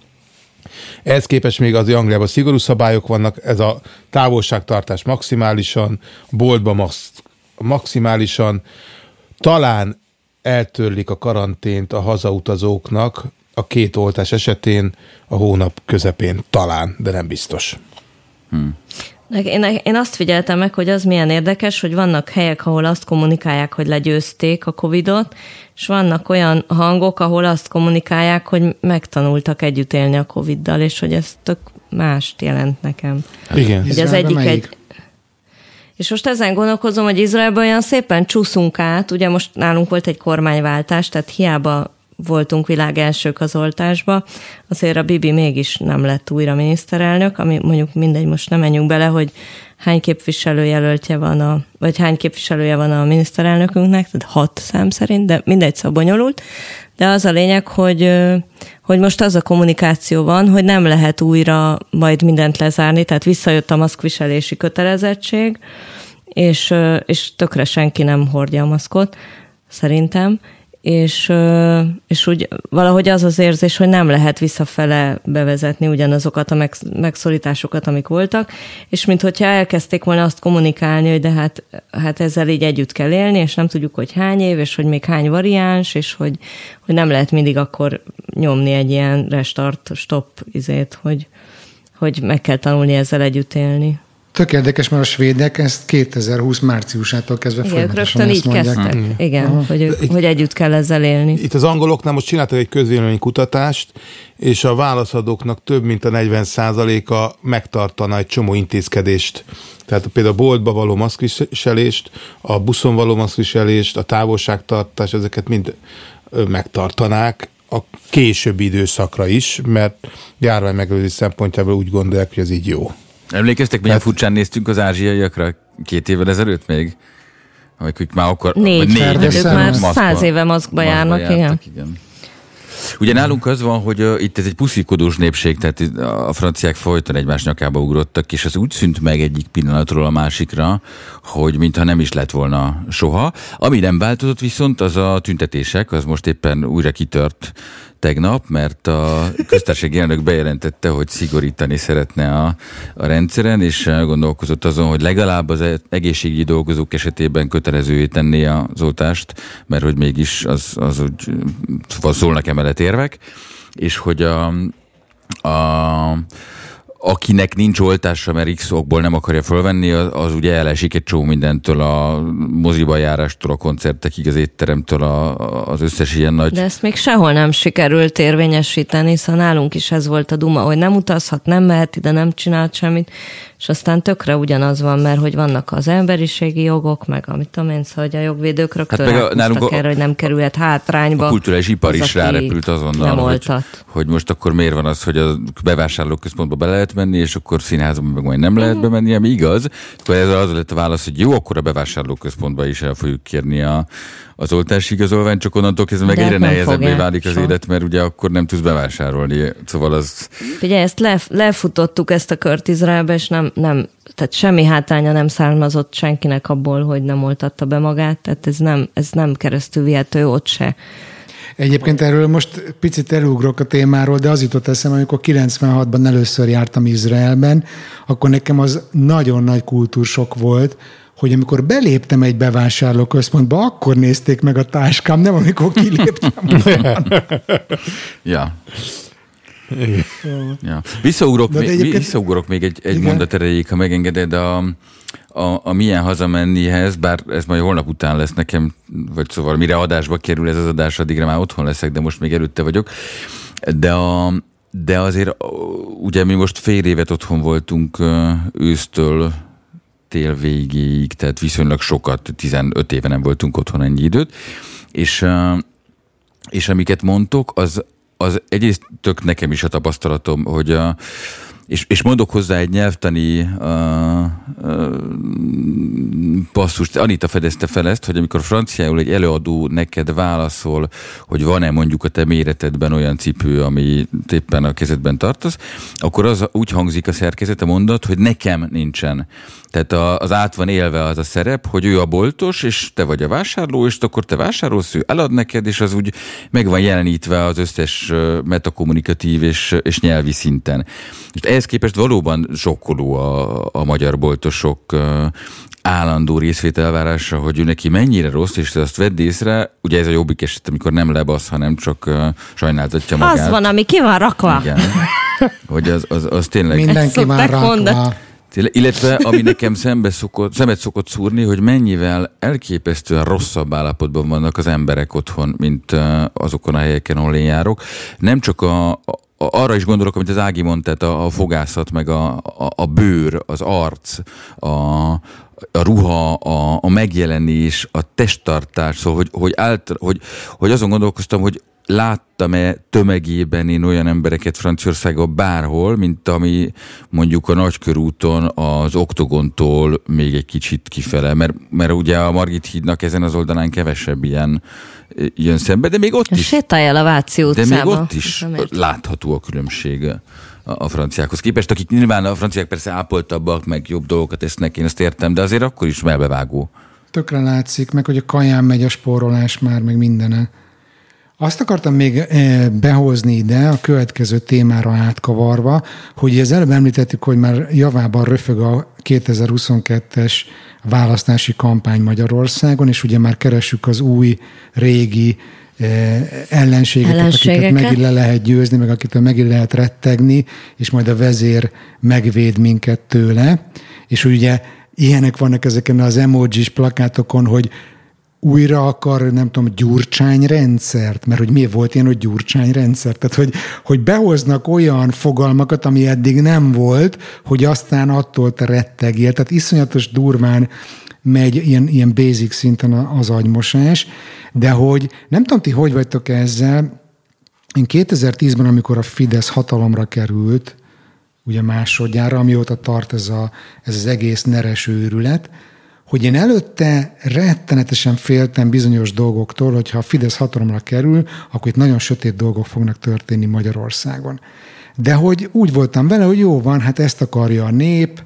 Ehhez képest még az Angliában szigorú szabályok vannak, ez a távolságtartás maximálisan, boltba max, maximálisan, talán eltörlik a karantént a hazautazóknak a két oltás esetén a hónap közepén, talán, de nem biztos. Én, én azt figyeltem meg, hogy az milyen érdekes, hogy vannak helyek, ahol azt kommunikálják, hogy legyőzték a Covidot, és vannak olyan hangok, ahol azt kommunikálják, hogy megtanultak együtt élni a Coviddal, és hogy ez tök mást jelent nekem. Igen. Hogy az egyik egy, és most ezen gondolkozom, hogy Izraelben olyan szépen csúszunk át, ugye most nálunk volt egy kormányváltás, tehát hiába voltunk világ elsők az oltásba, azért a Bibi mégis nem lett újra miniszterelnök, ami mondjuk mindegy, most nem menjünk bele, hogy hány képviselőjelöltje van a, vagy hány képviselője van a miniszterelnökünknek, tehát hat szám szerint, de mindegy, szóval bonyolult. De az a lényeg, hogy, hogy most az a kommunikáció van, hogy nem lehet újra majd mindent lezárni, tehát visszajött a maszkviselési kötelezettség, és, és tökre senki nem hordja a maszkot, szerintem, és, és úgy valahogy az az érzés, hogy nem lehet visszafele bevezetni ugyanazokat a megszorításokat, amik voltak, és minthogyha elkezdték volna azt kommunikálni, hogy de hát, hát ezzel így együtt kell élni, és nem tudjuk, hogy hány év, és hogy még hány variáns, és hogy, hogy nem lehet mindig akkor nyomni egy ilyen restart, stop izét, hogy, hogy meg kell tanulni ezzel együtt élni. Tök érdekes, mert a svédek ezt 2020 márciusától kezdve Igen, rögtön így mondják. kezdtek. Mm. Igen, Aha. hogy, hogy együtt kell ezzel élni. Itt az angoloknál most csináltak egy kutatást, és a válaszadóknak több mint a 40 a megtartana egy csomó intézkedést. Tehát például a boltba való maszkviselést, a buszon való maszkviselést, a távolságtartás, ezeket mind megtartanák a későbbi időszakra is, mert járvány megelőzés szempontjából úgy gondolják, hogy ez így jó. Emlékeztek, milyen hát, furcsán néztünk az ázsiaiakra két évvel ezelőtt még? Amikor már akkor... Négy, négy ők már száz éve maszkba járnak, jártak, igen. igen. Ugye nálunk az van, hogy uh, itt ez egy puszikodós népség, tehát a franciák folyton egymás nyakába ugrottak, és az úgy szűnt meg egyik pillanatról a másikra, hogy mintha nem is lett volna soha. Ami nem változott viszont, az a tüntetések, az most éppen újra kitört tegnap, mert a köztársasági elnök bejelentette, hogy szigorítani szeretne a, a rendszeren, és gondolkozott azon, hogy legalább az egészségügyi dolgozók esetében kötelezővé tenné az oltást, mert hogy mégis az, az úgy szóval szólnak emellett érvek, és hogy a, a akinek nincs oltása, mert x okból nem akarja fölvenni, az, az ugye elesik egy csomó mindentől, a moziba járástól, a koncertekig, az étteremtől, a, az összes ilyen nagy... De ezt még sehol nem sikerült érvényesíteni, hiszen nálunk is ez volt a duma, hogy nem utazhat, nem mehet ide, nem csinált semmit, és aztán tökre ugyanaz van, mert hogy vannak az emberiségi jogok, meg amit tudom én, szóval, hogy a jogvédők rögtön hát meg a, nálunk a, erre, hogy nem kerülhet hátrányba. A kulturális ipar is rárepült azonnal, hogy, hogy most akkor miért van az, hogy a bevásárlóközpontba be lehet menni, és akkor színházba meg majd nem lehet mhm. bemenni, ami igaz. Akkor ez az lett a válasz, hogy jó, akkor a bevásárlóközpontba is el fogjuk kérni a, az oltási igazolvány, csak onnantól kezdve meg egyre nehezebbé válik az élet, mert ugye akkor nem tudsz bevásárolni. Szóval az... Ugye ezt lef, lefutottuk ezt a kört Izraelbe, és nem, nem, tehát semmi hátránya nem származott senkinek abból, hogy nem oltatta be magát, tehát ez nem, ez nem keresztül vihető ott se. Egyébként erről most picit elugrok a témáról, de az jutott eszembe, amikor 96-ban először jártam Izraelben, akkor nekem az nagyon nagy kultúrsok volt, hogy amikor beléptem egy bevásárlóközpontba, akkor nézték meg a táskám, nem amikor kiléptem. (laughs) ja. Ja. Visszaugrok, még, egyébként... visszaugrok még egy, egy mondat erejéig, ha megengeded, a, a, a milyen hazamennihez, bár ez majd holnap után lesz nekem, vagy szóval mire adásba kerül ez az adás, addigra már otthon leszek, de most még előtte vagyok. De, a, de azért ugye mi most fél évet otthon voltunk ősztől tél végéig, tehát viszonylag sokat, 15 éve nem voltunk otthon ennyi időt, és, és amiket mondtok, az, az egyrészt tök nekem is a tapasztalatom, hogy a, és, és mondok hozzá egy nyelvtani uh, uh, passzust, Anita fedezte fel ezt, hogy amikor franciául egy előadó neked válaszol, hogy van-e mondjuk a te méretedben olyan cipő, ami éppen a kezedben tartasz, akkor az úgy hangzik a szerkezet, a mondat, hogy nekem nincsen. Tehát a, az át van élve az a szerep, hogy ő a boltos, és te vagy a vásárló, és akkor te vásárolsz, ő elad neked, és az úgy meg van jelenítve az összes metakommunikatív és, és nyelvi szinten. És ehhez képest valóban sokkoló a, a magyar boltosok állandó részvételvárása, hogy ő neki mennyire rossz, és azt vedd észre, ugye ez a jobbik eset, amikor nem lebasz, hanem csak uh, sajnáltatja magát. Az van, ami ki van rakva. Igen. Hogy az, az, az tényleg... Mindenki van rakva. Mondani. Illetve, ami nekem szembe szokott, szemet szokott szúrni, hogy mennyivel elképesztően rosszabb állapotban vannak az emberek otthon, mint azokon a helyeken, ahol én járok. Nem csak a arra is gondolok, amit az Ági mondta, tehát a, a fogászat, meg a, a, a bőr, az arc, a, a ruha, a, a megjelenés, a testtartás, szóval, hogy, hogy, állt, hogy, hogy azon gondolkoztam, hogy láttam-e tömegében én olyan embereket Franciaországban bárhol, mint ami mondjuk a nagykörúton az oktogontól még egy kicsit kifele, mert, mert ugye a Margit hídnak ezen az oldalán kevesebb ilyen jön szembe, de még ott is. Sétálj el a Váci utcába. De még ott is látható a különbség a, franciákhoz képest, akik nyilván a franciák persze ápoltabbak, meg jobb dolgokat esznek, én ezt értem, de azért akkor is melbevágó. Tökre látszik, meg hogy a kaján megy a spórolás már, meg mindenen. Azt akartam még eh, behozni ide a következő témára átkavarva, hogy az előbb említettük, hogy már javában röfög a 2022-es választási kampány Magyarországon, és ugye már keressük az új, régi eh, ellenségeket, ellenségeket, akiket megint le lehet győzni, meg akitől megint lehet rettegni, és majd a vezér megvéd minket tőle. És ugye ilyenek vannak ezeken az emojis plakátokon, hogy újra akar, nem tudom, gyurcsányrendszert, mert hogy mi volt ilyen, hogy gyurcsányrendszert, tehát hogy, hogy behoznak olyan fogalmakat, ami eddig nem volt, hogy aztán attól te rettegél, tehát iszonyatos durván megy ilyen, ilyen basic szinten az agymosás, de hogy nem tudom ti, hogy vagytok ezzel, én 2010-ben, amikor a Fidesz hatalomra került, ugye másodjára, amióta tart ez, a, ez az egész neres őrület, hogy én előtte rettenetesen féltem bizonyos dolgoktól, hogyha a Fidesz hatalomra kerül, akkor itt nagyon sötét dolgok fognak történni Magyarországon. De hogy úgy voltam vele, hogy jó van, hát ezt akarja a nép,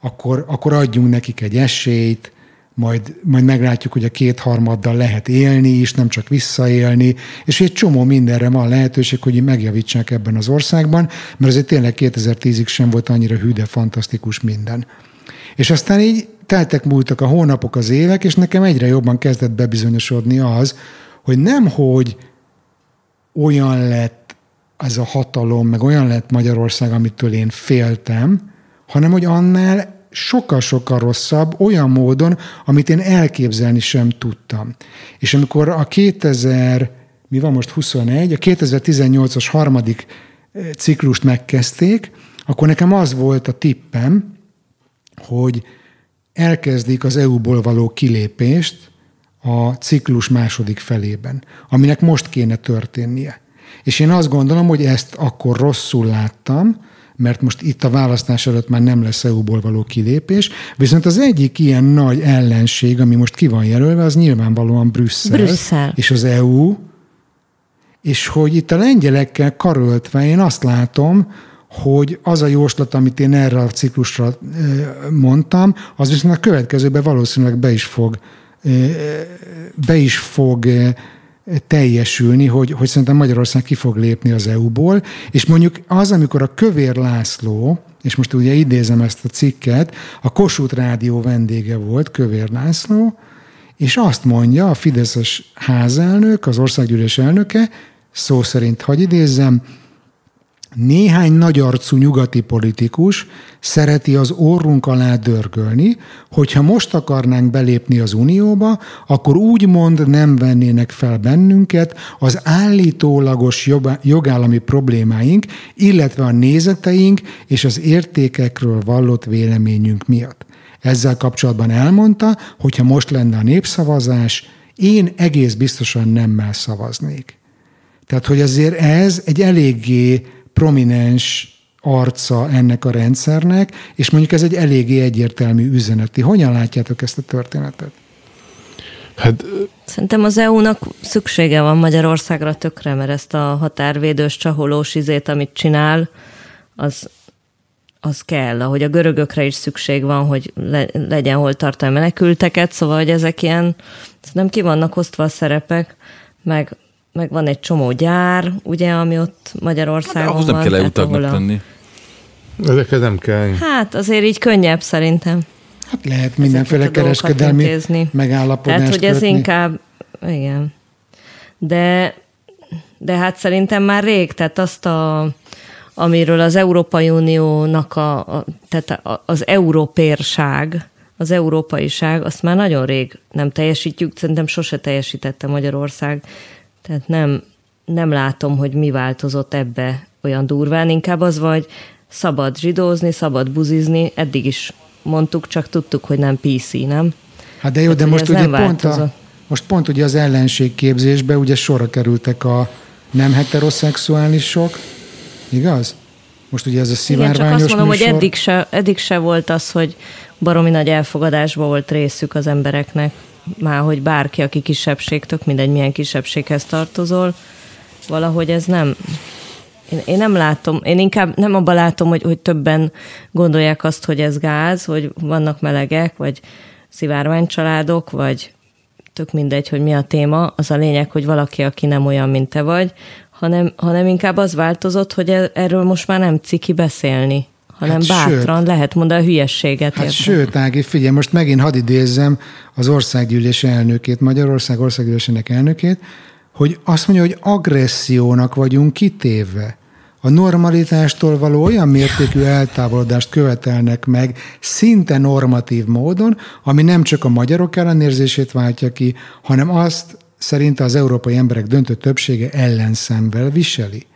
akkor, akkor adjunk nekik egy esélyt, majd, majd meglátjuk, hogy a kétharmaddal lehet élni is, nem csak visszaélni, és egy csomó mindenre van lehetőség, hogy megjavítsák ebben az országban, mert azért tényleg 2010-ig sem volt annyira hű, de fantasztikus minden. És aztán így teltek múltak a hónapok, az évek, és nekem egyre jobban kezdett bebizonyosodni az, hogy nem, hogy olyan lett ez a hatalom, meg olyan lett Magyarország, amitől én féltem, hanem hogy annál sokkal-sokkal rosszabb, olyan módon, amit én elképzelni sem tudtam. És amikor a 2000, mi van most 21, a 2018-as harmadik eh, ciklust megkezdték, akkor nekem az volt a tippem, hogy elkezdik az EU-ból való kilépést a ciklus második felében, aminek most kéne történnie. És én azt gondolom, hogy ezt akkor rosszul láttam, mert most itt a választás előtt már nem lesz EU-ból való kilépés, viszont az egyik ilyen nagy ellenség, ami most ki van jelölve, az nyilvánvalóan Brüsszel, Brüsszel. és az EU, és hogy itt a lengyelekkel karöltve én azt látom, hogy az a jóslat, amit én erre a ciklusra mondtam, az viszont a következőben valószínűleg be is fog, be is fog teljesülni, hogy, hogy szerintem Magyarország ki fog lépni az EU-ból, és mondjuk az, amikor a Kövér László, és most ugye idézem ezt a cikket, a Kossuth Rádió vendége volt, Kövér László, és azt mondja a Fideszes házelnök, az országgyűlés elnöke, szó szerint, hagy idézzem, néhány nagyarcú nyugati politikus szereti az orrunk alá dörgölni, hogyha most akarnánk belépni az Unióba, akkor úgymond nem vennének fel bennünket az állítólagos jogállami problémáink, illetve a nézeteink és az értékekről vallott véleményünk miatt. Ezzel kapcsolatban elmondta, hogyha most lenne a népszavazás, én egész biztosan nemmel szavaznék. Tehát, hogy azért ez egy eléggé prominens arca ennek a rendszernek, és mondjuk ez egy eléggé egyértelmű üzeneti. Hogyan látjátok ezt a történetet? Hát, Szerintem az EU-nak szüksége van Magyarországra tökre, mert ezt a határvédős csaholós izét, amit csinál, az, az kell, ahogy a görögökre is szükség van, hogy le, legyen hol tartani menekülteket, szóval, hogy ezek ilyen, nem ki vannak osztva a szerepek, meg meg van egy csomó gyár, ugye, ami ott Magyarországon hát, ahhoz van. nem kell EU-tagnak a... tenni. Ezekhez nem kell. Hát azért így könnyebb szerintem. Hát lehet mindenféle kereskedelmi megállapodást Tehát, hogy ez kötni. inkább, igen. De, de hát szerintem már rég, tehát azt a, amiről az Európai Uniónak a, a tehát a, az európérság, az európaiság, azt már nagyon rég nem teljesítjük, szerintem sose teljesítette Magyarország, tehát nem, nem látom, hogy mi változott ebbe olyan durván, inkább az vagy szabad zsidózni, szabad buzizni, eddig is mondtuk, csak tudtuk, hogy nem PC, nem? Hát de jó, de most ugye pont, a, most pont ugye az ellenségképzésbe ugye sorra kerültek a nem heteroszexuálisok, igaz? Most ugye ez a szivárványos Igen, csak azt mondom, műsor. hogy eddig se, eddig se volt az, hogy baromi nagy elfogadásba volt részük az embereknek. Már hogy bárki, aki kisebbség, tök mindegy, milyen kisebbséghez tartozol, valahogy ez nem, én, én nem látom, én inkább nem abban látom, hogy, hogy többen gondolják azt, hogy ez gáz, hogy vannak melegek, vagy szivárványcsaládok, vagy tök mindegy, hogy mi a téma, az a lényeg, hogy valaki, aki nem olyan, mint te vagy, hanem, hanem inkább az változott, hogy e- erről most már nem ciki beszélni, hanem hát bátran sőt, lehet mondani a hülyességet. Hát sőt, Ági, figyelj, most megint hadd idézzem az országgyűlés elnökét, Magyarország országgyűlésének elnökét, hogy azt mondja, hogy agressziónak vagyunk kitéve a normalitástól való olyan mértékű eltávolodást követelnek meg szinte normatív módon, ami nem csak a magyarok ellenérzését váltja ki, hanem azt szerinte az európai emberek döntő többsége ellenszemvel viseli.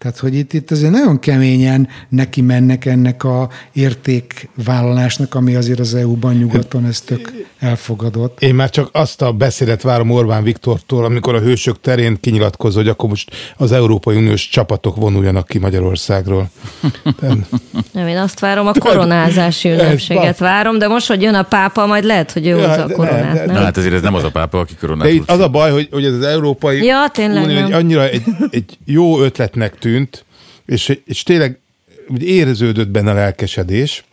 Tehát, hogy itt, itt azért nagyon keményen neki mennek ennek a értékvállalásnak, ami azért az EU-ban nyugaton ezt tök elfogadott. Én már csak azt a beszédet várom Orbán Viktortól, amikor a hősök terén kinyilatkozó, hogy akkor most az Európai Uniós csapatok vonuljanak ki Magyarországról. (laughs) Nem, én azt várom, a koronázási (laughs) ünnepséget várom, de most, hogy jön a pápa, majd lehet, hogy ő ja, hozza a koronát. De, de, nem? hát azért ez nem az a pápa, aki koronát De itt az a baj, hogy, hogy ez az Európai ja, Unió egy, annyira egy, egy jó ötletnek tűnt, tűnt, és, és tényleg úgy érződött benne a lelkesedés,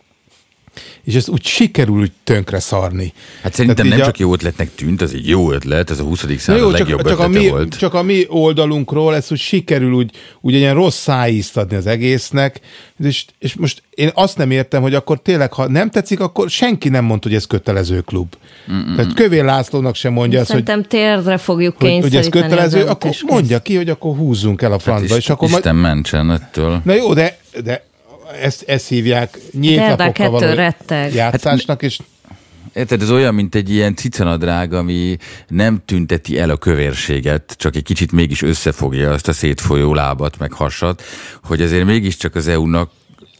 és ezt úgy sikerül úgy tönkre szarni. Hát szerintem nem a... csak jó ötletnek tűnt, az egy jó ötlet, ez a 20. század jó, legjobb csak, csak a mi, volt. Csak a mi oldalunkról ezt úgy sikerül úgy, úgy ilyen rossz szájízt adni az egésznek, és, és most én azt nem értem, hogy akkor tényleg, ha nem tetszik, akkor senki nem mondta, hogy ez kötelező klub. Mm-mm. Tehát Kövér Lászlónak sem mondja azt, hogy... Szerintem térdre fogjuk hogy, hogy ez kötelező, akkor mondja ki, hogy akkor húzzunk el a francba. Hát és akkor Isten majd... mentsen ettől. Na jó, de, de ezt, ezt hívják nyílt való retteg. játszásnak, és Érted, ez olyan, mint egy ilyen cicanadrág, ami nem tünteti el a kövérséget, csak egy kicsit mégis összefogja azt a szétfolyó lábat, meg hasat, hogy ezért mégiscsak az EU-nak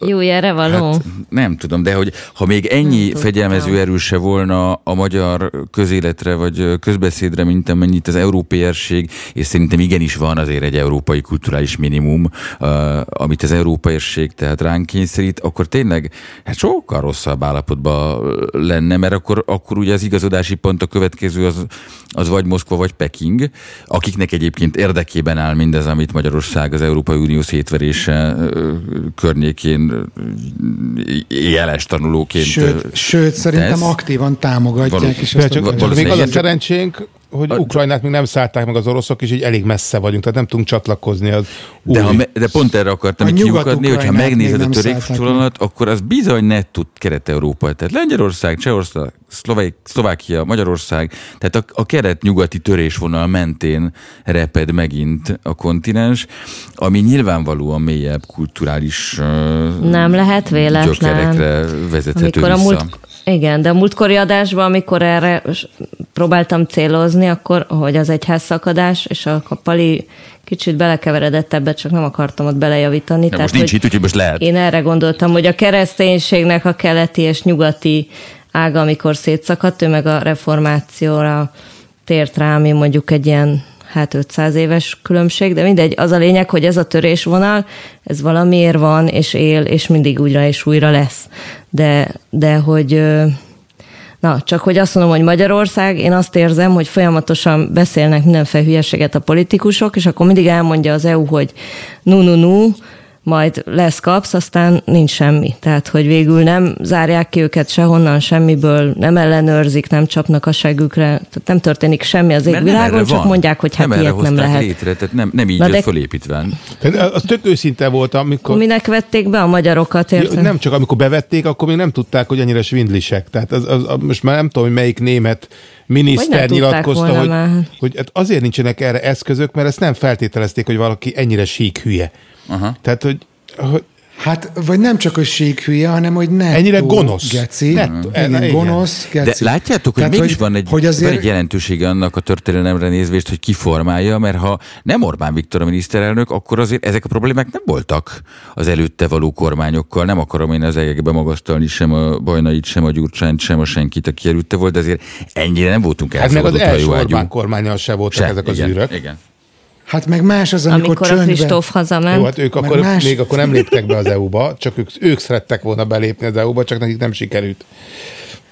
jó, erre való? Hát, nem tudom, de hogy ha még ennyi nem fegyelmező erő se volna a magyar közéletre vagy közbeszédre, mint amennyit az európérség, és szerintem igenis van azért egy európai kulturális minimum, uh, amit az európérség tehát ránk kényszerít, akkor tényleg hát sokkal rosszabb állapotban lenne, mert akkor, akkor ugye az igazodási pont a következő az, az vagy Moszkva, vagy Peking, akiknek egyébként érdekében áll mindez, amit Magyarország az Európai Unió szétverése környékén jeles tanulóként. Sőt, sőt szerintem tesz. aktívan támogatják. Való, is ezt csak, csak még az a szerencsénk, hogy a, Ukrajnát még nem szállták meg az oroszok, és így elég messze vagyunk, tehát nem tudunk csatlakozni az de, ha me, de pont erre akartam kiukadni, hogyha megnézed a törékvonalat, akkor az bizony ne tud Kelet-Európa. Tehát Lengyelország, Csehország, Szlovák, Szlovákia, Magyarország, tehát a, a keret-nyugati törésvonal mentén reped megint a kontinens, ami nyilvánvalóan mélyebb kulturális nem lehet véletlen. gyökerekre vezethető Amikor vissza. A múlt, igen, de a múltkori adásban, amikor erre próbáltam célozni, akkor, hogy az egyház szakadás, és a, a Pali kicsit belekeveredett ebbe, csak nem akartam ott belejavítani. Ja, tehát, most nincs itt, úgyhogy most lehet. Én erre gondoltam, hogy a kereszténységnek a keleti és nyugati ága, amikor szétszakadt, ő meg a reformációra tért rá, ami mondjuk egy ilyen hát 500 éves különbség, de mindegy, az a lényeg, hogy ez a törésvonal, ez valamiért van, és él, és mindig újra és újra lesz. De, de hogy Na, csak hogy azt mondom, hogy Magyarország, én azt érzem, hogy folyamatosan beszélnek mindenféle hülyeséget a politikusok, és akkor mindig elmondja az EU, hogy nu-nu-nu, majd lesz kapsz, aztán nincs semmi. Tehát, hogy végül nem zárják ki őket sehonnan, semmiből, nem ellenőrzik, nem csapnak a segükre, tehát nem történik semmi az égvilágon, csak van. mondják, hogy hát nem ilyet nem lehet. létre, tehát nem, nem így Na de... fölépítve. Az tök őszinte volt, amikor... Minek vették be a magyarokat, érted? Nem csak amikor bevették, akkor még nem tudták, hogy ennyire svindlisek. Tehát az, az, az, most már nem tudom, hogy melyik német miniszter nyilatkozta, hogy, hogy hát azért nincsenek erre eszközök, mert ezt nem feltételezték, hogy valaki ennyire sík hülye. Aha. Tehát, hogy, hogy Hát, vagy nem csak, hogy síkhülye, hanem, hogy nettó Ennyire gonosz. Geci. Nettó. Igen, Igen. gonosz, De geci. látjátok, hogy Tehát, mégis van, egy, hogy azért, van egy jelentősége annak a történelemre nézvést, hogy kiformálja, mert ha nem Orbán Viktor a miniszterelnök, akkor azért ezek a problémák nem voltak az előtte való kormányokkal. Nem akarom én az egekbe magasztalni sem a Bajnait, sem a Gyurcsányt, sem a senkit, aki előtte volt, de azért ennyire nem voltunk hát meg az elfogadott első. Orbán kormányal se voltak Se, ezek az igen, űrök. Igen. Hát meg más az, amikor, Amikor a csöndben... Kristóf hazament. Jó, hát ők akkor, más- még akkor nem léptek be az EU-ba, csak ők, ők szerettek volna belépni az EU-ba, csak nekik nem sikerült.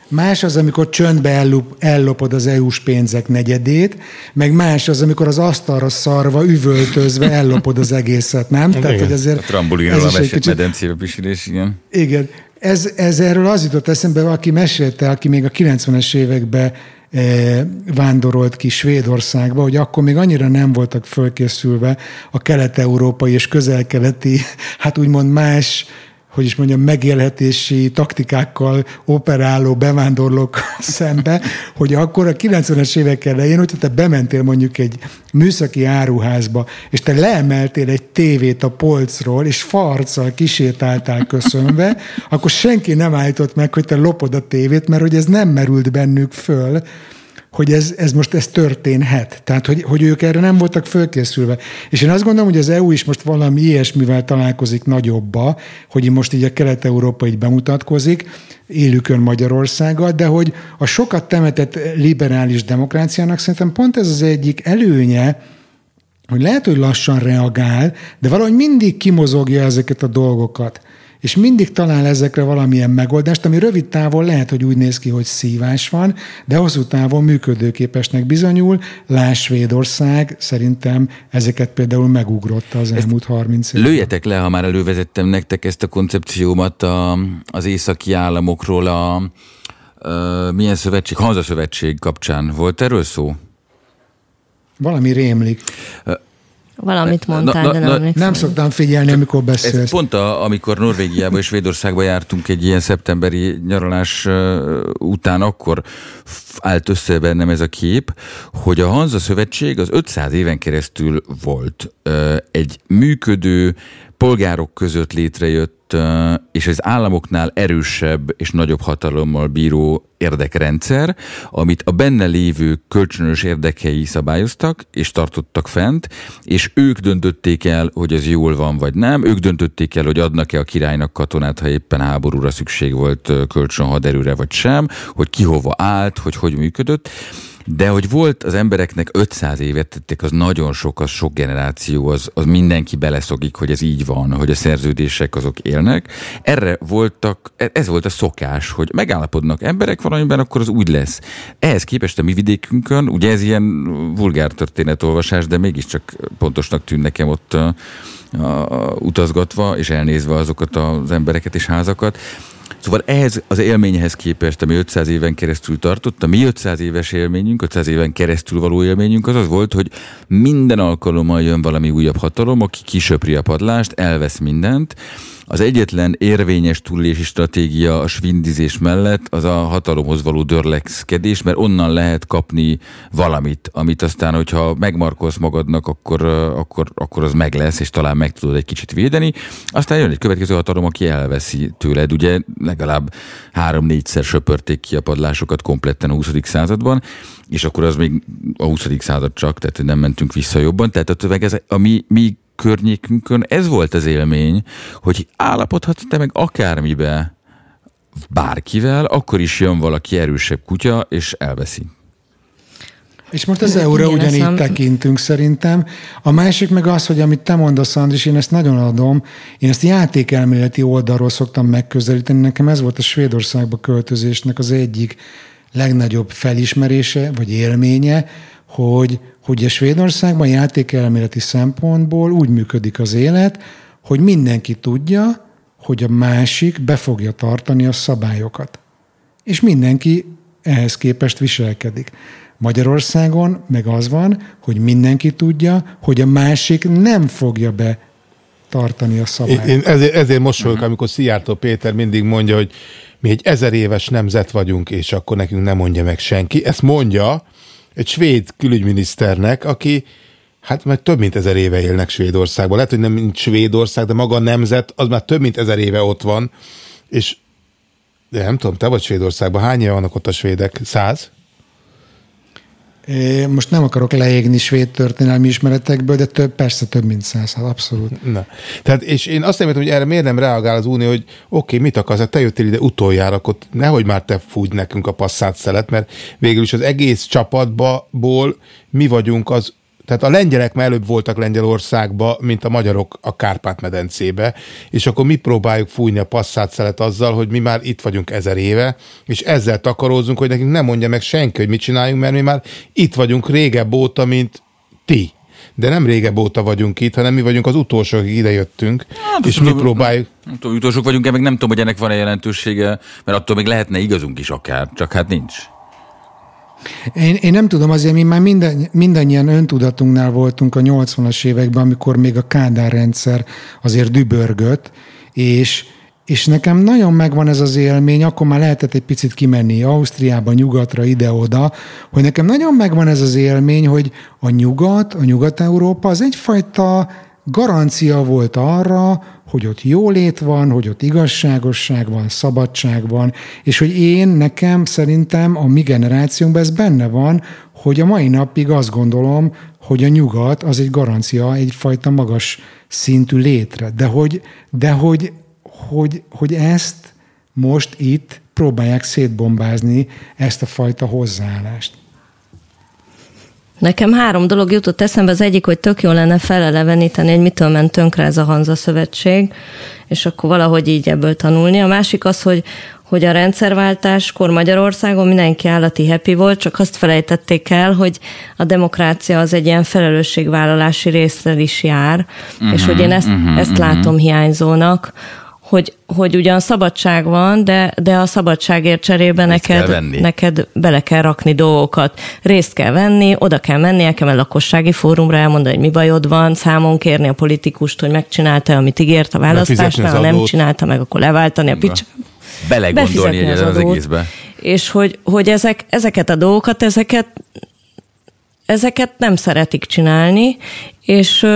Más az, amikor csöndbe ellup, ellopod az EU-s pénzek negyedét, meg más az, amikor az asztalra szarva, üvöltözve ellopod az egészet, nem? Tehát, Igen. hogy azért A trambulinról ez a vesett kicsit- medencébe pisilés, igen. Igen. Ez, ez erről az jutott eszembe, aki mesélte, aki még a 90-es években vándorolt ki Svédországba, hogy akkor még annyira nem voltak fölkészülve a kelet-európai és közel-keleti, hát úgymond más hogy is mondjam, megélhetési taktikákkal operáló bevándorlók (laughs) szembe, hogy akkor a 90-es évek elején, hogyha te bementél mondjuk egy műszaki áruházba, és te leemeltél egy tévét a polcról, és farccal kisétáltál köszönve, akkor senki nem állított meg, hogy te lopod a tévét, mert hogy ez nem merült bennük föl, hogy ez, ez most ez történhet. Tehát, hogy, hogy ők erre nem voltak fölkészülve. És én azt gondolom, hogy az EU is most valami ilyesmivel találkozik nagyobba, hogy most így a Kelet-Európa így bemutatkozik, élükön Magyarországgal, de hogy a sokat temetett liberális demokráciának szerintem pont ez az egyik előnye, hogy lehet, hogy lassan reagál, de valahogy mindig kimozogja ezeket a dolgokat. És mindig talál ezekre valamilyen megoldást, ami rövid távon lehet, hogy úgy néz ki, hogy szívás van, de hosszú távon működőképesnek bizonyul. Lás Svédország szerintem ezeket például megugrotta az elmúlt 30 évben. Lőjetek le, ha már elővezettem nektek ezt a koncepciómat a, az északi államokról, a, a milyen szövetség, Hanza szövetség kapcsán. Volt erről szó? Valami rémlik. Valamit Na- mondtál, na- de nem na- emlékszem. Nem szoktam figyelni, amikor Ez beszélsz. pont a, amikor Norvégiába és Svédországba jártunk egy ilyen szeptemberi nyaralás után, akkor állt össze bennem ez a kép, hogy a Hanza Szövetség az 500 éven keresztül volt egy működő, polgárok között létrejött, és az államoknál erősebb és nagyobb hatalommal bíró érdekrendszer, amit a benne lévő kölcsönös érdekei szabályoztak és tartottak fent, és ők döntötték el, hogy ez jól van vagy nem, ők döntötték el, hogy adnak-e a királynak katonát, ha éppen háborúra szükség volt ö, kölcsön haderőre vagy sem, hogy ki hova állt, hogy hogy működött, de hogy volt az embereknek 500 évet tették, az nagyon sok, az sok generáció, az, az mindenki beleszokik, hogy ez így van, hogy a szerződések azok élnek. Erre voltak, ez volt a szokás, hogy megállapodnak emberek valamiben, akkor az úgy lesz. Ehhez képest a mi vidékünkön, ugye ez ilyen vulgár történetolvasás, de mégiscsak pontosnak tűn nekem ott a, a, utazgatva és elnézve azokat az embereket és házakat, Szóval ehhez az élményhez képest, ami 500 éven keresztül tartott, a mi 500 éves élményünk, 500 éven keresztül való élményünk az az volt, hogy minden alkalommal jön valami újabb hatalom, aki kisöpri a padlást, elvesz mindent. Az egyetlen érvényes túlélési stratégia a svindizés mellett az a hatalomhoz való dörlekszkedés, mert onnan lehet kapni valamit, amit aztán, hogyha megmarkolsz magadnak, akkor, akkor, akkor az meg lesz, és talán meg tudod egy kicsit védeni. Aztán jön egy következő hatalom, aki elveszi tőled. Ugye legalább három-négyszer söpörték ki a padlásokat kompletten a 20. században, és akkor az még a 20. század csak, tehát nem mentünk vissza jobban. Tehát a töveg, ez, a mi, mi környékünkön ez volt az élmény, hogy állapodhatsz te meg akármibe bárkivel, akkor is jön valaki erősebb kutya, és elveszi. És most az EU-ra ugyanígy nem- tekintünk szerintem. A másik meg az, hogy amit te mondasz, Andris, én ezt nagyon adom. Én ezt játékelméleti oldalról szoktam megközelíteni. Nekem ez volt a Svédországba költözésnek az egyik legnagyobb felismerése, vagy élménye, hogy, hogy a Svédországban játékelméleti szempontból úgy működik az élet, hogy mindenki tudja, hogy a másik be fogja tartani a szabályokat. És mindenki ehhez képest viselkedik. Magyarországon meg az van, hogy mindenki tudja, hogy a másik nem fogja be tartani a szabályokat. én ezért, ezért mosolyog, amikor Szijjártó Péter mindig mondja, hogy mi egy ezer éves nemzet vagyunk, és akkor nekünk nem mondja meg senki. Ezt mondja egy svéd külügyminiszternek, aki Hát mert több mint ezer éve élnek Svédországban. Lehet, hogy nem mint Svédország, de maga a nemzet, az már több mint ezer éve ott van, és de nem tudom, te vagy Svédországban, hány éve vannak ott a svédek? Száz? É, Most nem akarok leégni svéd történelmi ismeretekből, de több, persze több mint száz, hát abszolút. Na. Tehát, és én azt nem értem, hogy erre miért nem reagál az Unió, hogy oké, okay, mit akarsz, hát te jöttél ide utoljára, akkor nehogy már te fújj nekünk a passzát szelet, mert végül is az egész csapatból mi vagyunk az tehát a lengyelek már előbb voltak Lengyelországba, mint a magyarok a Kárpát-medencébe, és akkor mi próbáljuk fújni a passzát szelet azzal, hogy mi már itt vagyunk ezer éve, és ezzel takarózunk, hogy nekünk nem mondja meg senki, hogy mit csináljunk, mert mi már itt vagyunk régebb óta, mint ti. De nem régebb óta vagyunk itt, hanem mi vagyunk az utolsók, akik ide jöttünk, hát, és mi tudom, próbáljuk. Nem tudom, utolsók vagyunk-e, meg nem tudom, hogy ennek van-e jelentősége, mert attól még lehetne igazunk is akár, csak hát nincs. Én, én nem tudom, azért mi már minden, mindannyian öntudatunknál voltunk a 80-as években, amikor még a Kádár rendszer azért dübörgött, és, és nekem nagyon megvan ez az élmény, akkor már lehetett egy picit kimenni Ausztriába, nyugatra, ide-oda, hogy nekem nagyon megvan ez az élmény, hogy a nyugat, a Nyugat-Európa az egyfajta garancia volt arra, hogy ott jólét van, hogy ott igazságosság van, szabadság van, és hogy én, nekem szerintem a mi generációnkban ez benne van, hogy a mai napig azt gondolom, hogy a nyugat az egy garancia egyfajta magas szintű létre. De hogy, de hogy, hogy, hogy ezt most itt próbálják szétbombázni, ezt a fajta hozzáállást. Nekem három dolog jutott eszembe. Az egyik, hogy tök jó lenne feleleveníteni, hogy mitől ment tönkre ez a Hanza Szövetség, és akkor valahogy így ebből tanulni. A másik az, hogy, hogy a rendszerváltáskor Magyarországon mindenki állati happy volt, csak azt felejtették el, hogy a demokrácia az egy ilyen felelősségvállalási részrel is jár, uh-huh, és hogy én ezt, uh-huh, ezt látom hiányzónak, hogy, hogy ugyan szabadság van, de, de a szabadságért cserébe neked, neked bele kell rakni dolgokat. Részt kell venni, oda kell menni, el kell a lakossági fórumra elmondani, hogy mi bajod van, számon kérni a politikust, hogy megcsinálta, amit ígért a választásnál, ha nem csinálta meg, akkor leváltani a pics. Belegondolni az, az egészbe. És hogy, hogy ezek, ezeket a dolgokat, ezeket, ezeket nem szeretik csinálni, és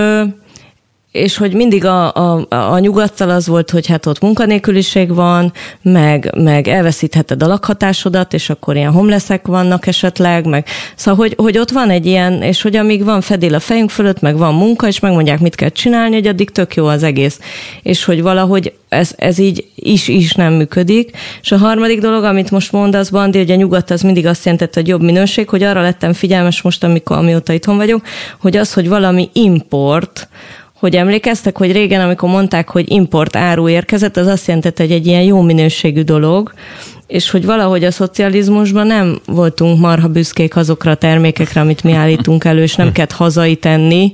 és hogy mindig a, a, a nyugattal az volt, hogy hát ott munkanélküliség van, meg, meg elveszítheted a lakhatásodat, és akkor ilyen homleszek vannak esetleg, meg szóval, hogy, hogy ott van egy ilyen, és hogy amíg van fedél a fejünk fölött, meg van munka, és megmondják, mit kell csinálni, hogy addig tök jó az egész. És hogy valahogy ez, ez így is, is nem működik. És a harmadik dolog, amit most mondasz, Bandi, hogy a nyugat az mindig azt jelentette, hogy jobb minőség, hogy arra lettem figyelmes most, amikor, amióta itthon vagyok, hogy az, hogy valami import, hogy emlékeztek, hogy régen, amikor mondták, hogy import áru érkezett, az azt jelentette, hogy egy ilyen jó minőségű dolog, és hogy valahogy a szocializmusban nem voltunk marha büszkék azokra a termékekre, amit mi állítunk elő, és nem kellett hazai tenni,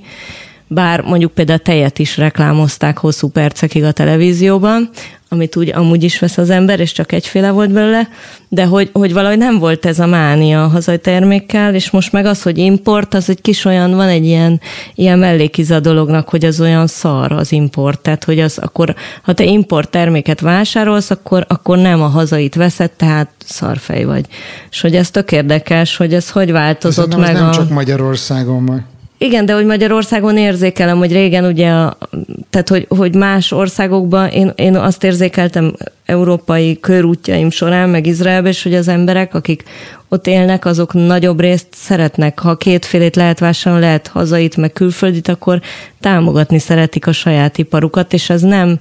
bár mondjuk például tejet is reklámozták hosszú percekig a televízióban, amit úgy amúgy is vesz az ember, és csak egyféle volt belőle, de hogy, hogy valahogy nem volt ez a mánia a hazai termékkel, és most meg az, hogy import, az egy kis olyan, van egy ilyen, ilyen mellékiza dolognak, hogy az olyan szar az import, tehát hogy az akkor, ha te import terméket vásárolsz, akkor, akkor nem a hazait veszed, tehát szarfej vagy. És hogy ez tök érdekes, hogy ez hogy változott ez meg nem a... csak Magyarországon van. Igen, de hogy Magyarországon érzékelem, hogy régen ugye, a, tehát hogy, hogy más országokban én, én azt érzékeltem európai körútjaim során, meg Izraelben, és hogy az emberek, akik ott élnek, azok nagyobb részt szeretnek. Ha kétfélét lehet vásárolni, lehet hazait, meg külföldit, akkor támogatni szeretik a saját iparukat, és ez nem,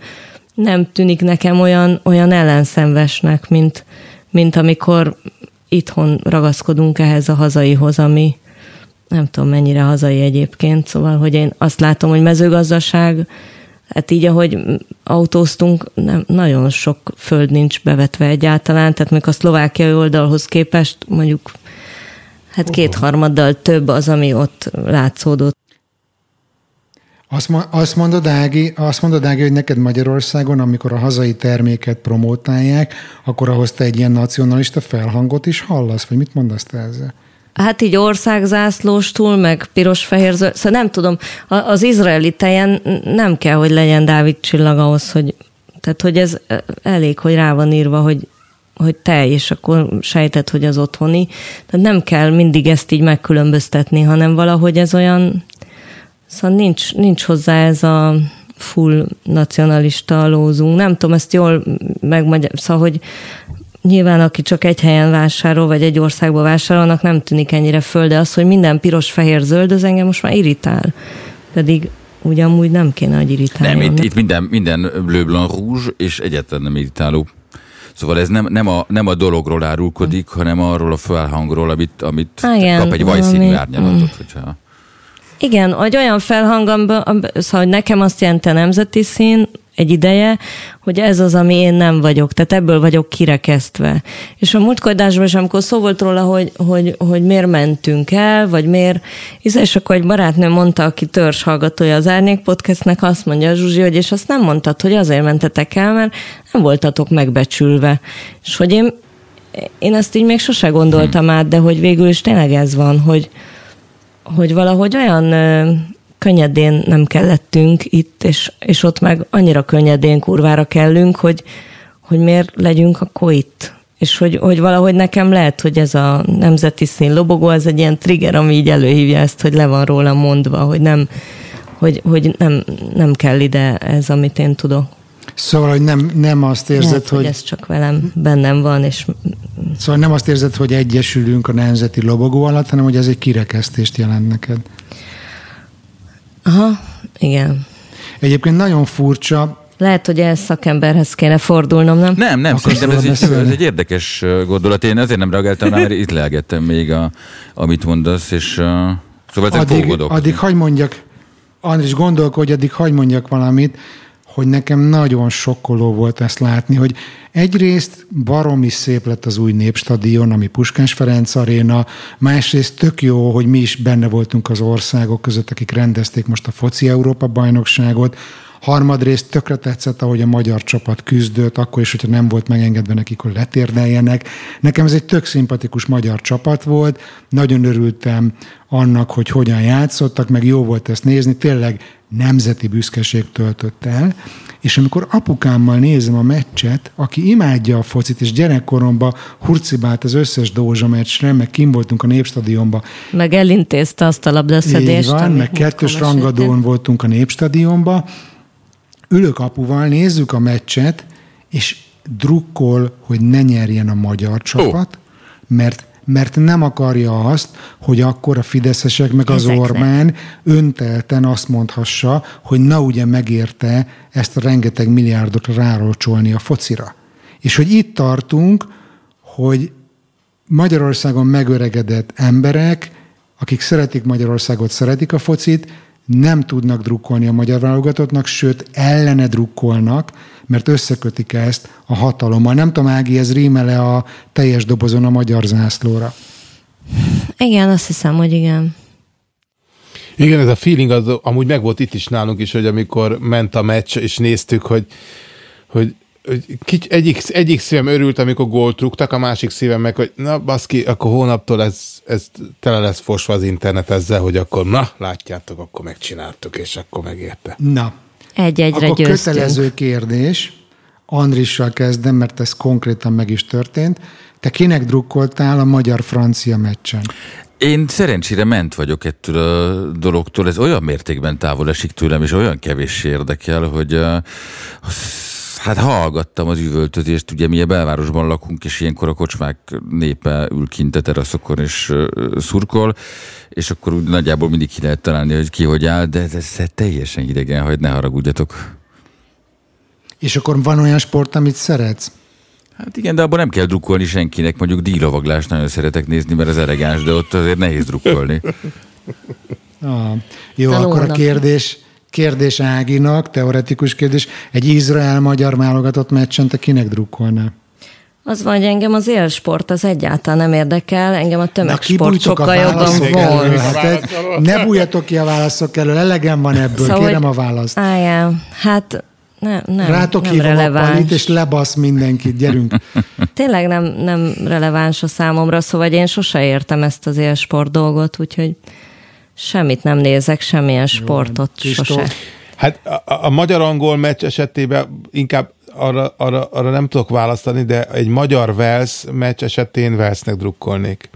nem tűnik nekem olyan, olyan ellenszenvesnek, mint, mint amikor itthon ragaszkodunk ehhez a hazaihoz, ami, nem tudom mennyire hazai egyébként, szóval, hogy én azt látom, hogy mezőgazdaság, hát így, ahogy autóztunk, nem, nagyon sok föld nincs bevetve egyáltalán, tehát még a szlovákiai oldalhoz képest mondjuk hát kétharmaddal több az, ami ott látszódott. Azt, azt, mondod, Ági, azt mondod, Ági, hogy neked Magyarországon, amikor a hazai terméket promótálják, akkor ahhoz te egy ilyen nacionalista felhangot is hallasz, vagy mit mondasz te ezzel? Hát így országzászlóstól, meg piros-fehér zöld, szóval nem tudom, az izraeli tejen nem kell, hogy legyen Dávid csillag ahhoz, hogy, tehát hogy ez elég, hogy rá van írva, hogy, hogy tej, és akkor sejtett, hogy az otthoni. Tehát nem kell mindig ezt így megkülönböztetni, hanem valahogy ez olyan, Szóval nincs, nincs hozzá ez a full nacionalista lózunk. Nem tudom, ezt jól megmagyar, szóval, hogy nyilván aki csak egy helyen vásárol, vagy egy országba vásárolnak, nem tűnik ennyire föl, de az, hogy minden piros, fehér, zöld, az engem most már irritál. Pedig ugye amúgy nem kéne, hogy irritáljon. Nem, itt, itt minden, minden bleu, blanc, rouge, és egyetlen nem irritáló. Szóval ez nem, nem, a, nem a dologról árulkodik, hanem arról a felhangról, amit, amit Há, igen, kap egy vajszínű árnyalatot. Mm. Hogyha... Igen, vagy olyan felhang, szóval nekem azt jelenti a nemzeti szín egy ideje, hogy ez az, ami én nem vagyok, tehát ebből vagyok kirekesztve. És a múltkodásban is, amikor szó volt róla, hogy, hogy, hogy miért mentünk el, vagy miért, és akkor egy barátnő mondta, aki törzs hallgatója az Árnyék Podcastnek, azt mondja a Zsuzsi, hogy és azt nem mondtad, hogy azért mentetek el, mert nem voltatok megbecsülve. És hogy én, én ezt így még sose gondoltam át, de hogy végül is tényleg ez van, hogy, hogy valahogy olyan könnyedén nem kellettünk itt, és, és ott meg annyira könnyedén kurvára kellünk, hogy, hogy miért legyünk akkor itt. És hogy, hogy valahogy nekem lehet, hogy ez a nemzeti szín lobogó, ez egy ilyen trigger, ami így előhívja ezt, hogy le van róla mondva, hogy nem, hogy, hogy nem, nem kell ide ez, amit én tudok. Szóval, hogy nem, nem azt érzed, Lehet, hogy hogy, ez csak velem bennem van, és szóval nem azt érzed, hogy egyesülünk a nemzeti lobogó alatt, hanem hogy ez egy kirekesztést jelent neked. Aha, igen. Egyébként nagyon furcsa, Lehet, hogy ez szakemberhez kéne fordulnom, nem? Nem, nem, Akarsz szerintem ez egy, ez egy érdekes gondolat. Én azért nem reagáltam rá, mert itt lelgettem még, a, amit mondasz, és uh, szóval ezek addig, fogadok. addig hagy mondjak, Andris, gondolkodj, addig hagy mondjak valamit, hogy nekem nagyon sokkoló volt ezt látni, hogy egyrészt baromi szép lett az új népstadion, ami Puskás Ferenc aréna, másrészt tök jó, hogy mi is benne voltunk az országok között, akik rendezték most a foci Európa bajnokságot, Harmadrészt tökre tetszett, ahogy a magyar csapat küzdött, akkor is, hogyha nem volt megengedve nekik, hogy letérdeljenek. Nekem ez egy tök szimpatikus magyar csapat volt, nagyon örültem annak, hogy hogyan játszottak, meg jó volt ezt nézni, tényleg nemzeti büszkeség töltött el. És amikor apukámmal nézem a meccset, aki imádja a focit, és gyerekkoromban hurcibált az összes Dózsa meccsre, meg kim voltunk a Népstadionba, Meg elintézte azt a labdaszedést. így van, meg kettős rangadón voltunk a Népstadionba. Ülök apuval, nézzük a meccset, és drukkol, hogy ne nyerjen a magyar csapat, mert mert nem akarja azt, hogy akkor a fideszesek meg az Ezeknek. Orbán öntelten azt mondhassa, hogy na ugye megérte ezt a rengeteg milliárdot rárolcsolni a focira. És hogy itt tartunk, hogy Magyarországon megöregedett emberek, akik szeretik Magyarországot, szeretik a focit, nem tudnak drukkolni a magyar válogatottnak, sőt ellene drukkolnak, mert összekötik ezt a hatalommal. Nem tudom, Ági, ez rímele a teljes dobozon a magyar zászlóra. Igen, azt hiszem, hogy igen. Igen, ez a feeling az amúgy megvolt itt is nálunk is, hogy amikor ment a meccs, és néztük, hogy, hogy, hogy kics, egyik, egyik szívem örült, amikor gólt rúgtak, a másik szívem meg, hogy na baszki, akkor hónaptól ez, ez tele lesz fosva az internet ezzel, hogy akkor na, látjátok, akkor megcsináltuk, és akkor megérte. Na, Egy-egyre akkor győztünk. kötelező kérdés, Andrissal kezdem, mert ez konkrétan meg is történt. Te kinek drukkoltál a magyar-francia meccsen? Én szerencsére ment vagyok ettől a dologtól, ez olyan mértékben távol esik tőlem, és olyan kevés érdekel, hogy uh, hát hallgattam az üvöltözést, ugye mi a belvárosban lakunk, és ilyenkor a kocsmák népe ül kint a teraszokon és szurkol, és akkor úgy nagyjából mindig ki lehet találni, hogy ki hogy áll, de ez, teljesen idegen, hogy ne haragudjatok. És akkor van olyan sport, amit szeretsz? Hát igen, de abban nem kell drukkolni senkinek, mondjuk díjlovaglást nagyon szeretek nézni, mert ez elegáns, de ott azért nehéz drukkolni. Ah, jó, Tanulnak. akkor a kérdés, kérdés Áginak, teoretikus kérdés. Egy Izrael-magyar válogatott meccsen te kinek drukkolnál? Az van, hogy engem az élsport az egyáltalán nem érdekel, engem a tömegsport kibújtok a sokkal jobban vonz. Hát ne bújjatok ki a válaszok elől, elegem van ebből, Szóval, kérem a választ. Ájá, hát nem, nem, Rátok nem hívom a palit, és lebasz mindenkit, gyerünk. (laughs) Tényleg nem, nem releváns a számomra, szóval én sose értem ezt az élsport dolgot, úgyhogy semmit nem nézek, semmilyen sportot Kristóf? sose. Hát a, a magyar-angol meccs esetében inkább arra, arra, arra nem tudok választani, de egy magyar Vels meccs esetén Velsznek drukkolnék.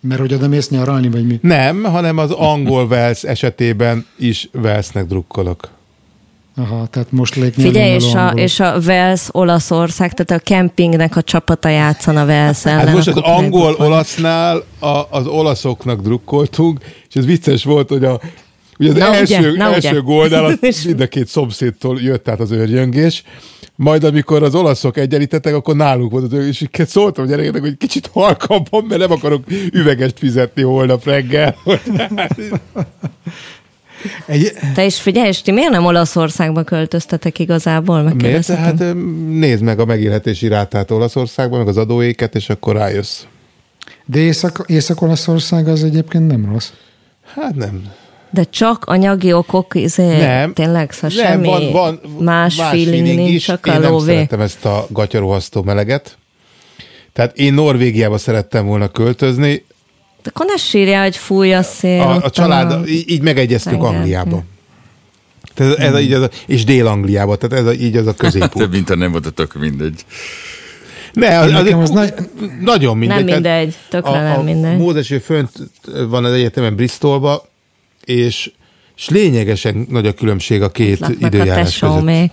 Mert hogy oda mész nyaralni, vagy mi? Nem, hanem az angol Wales esetében is Walesnek drukkolok. Aha, tehát most lép Figyelj, és a, és a Wales Olaszország, tehát a kempingnek a csapata játszana Wales ellen. Hát most az akkor angol megdrukkolni. olasznál a, az olaszoknak drukkoltunk, és ez vicces volt, hogy a Ugye az Na ugye, első, na első ugye. góldál (laughs) az mind a két szomszédtól jött át az őrjöngés, majd amikor az olaszok egyenlítettek, akkor nálunk volt az és így szóltam a gyerekeknek, hogy kicsit halkabban, mert nem akarok üvegest fizetni holnap reggel. (laughs) (laughs) Egy, Te is figyelj, és ti miért nem Olaszországba költöztetek igazából? Miért? Megkérdezhetem? Hát nézd meg a megélhetési rátát Olaszországban, meg az adóéket, és akkor rájössz. de Észak, Észak-Olaszország az egyébként nem rossz. Hát nem. De csak anyagi okok, izé, Nem. tényleg, szóval nem, semmi van, van, más, feeling, nincs, is. csak Én a nem lóvé. szeretem ezt a gatyarohasztó meleget. Tehát én Norvégiába szerettem volna költözni. De akkor ne sírjál, hogy fúj a szél. A, a család, így, így megegyeztünk tenger. Angliába. Tehát ez, ez a, így az a, és Dél-Angliába, tehát ez a, így az a középút. Több mint a nem volt tök mindegy. Ne, az, az, az nagy- nagyon mindegy. Nem mindegy, tökre nem mindegy. Mózes ő fönt van az egyetemen Bristolba, és, és lényegesen nagy a különbség a két a időjárás között. tesómék.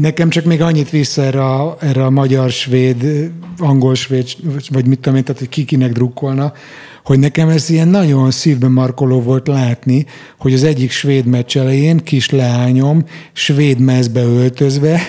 Nekem csak még annyit vissza erre a, erre a magyar-svéd, angol-svéd, vagy mit tudom én, tehát hogy kikinek drukkolna, hogy nekem ez ilyen nagyon szívben markoló volt látni, hogy az egyik svéd meccs elején kis leányom svéd mezbe öltözve,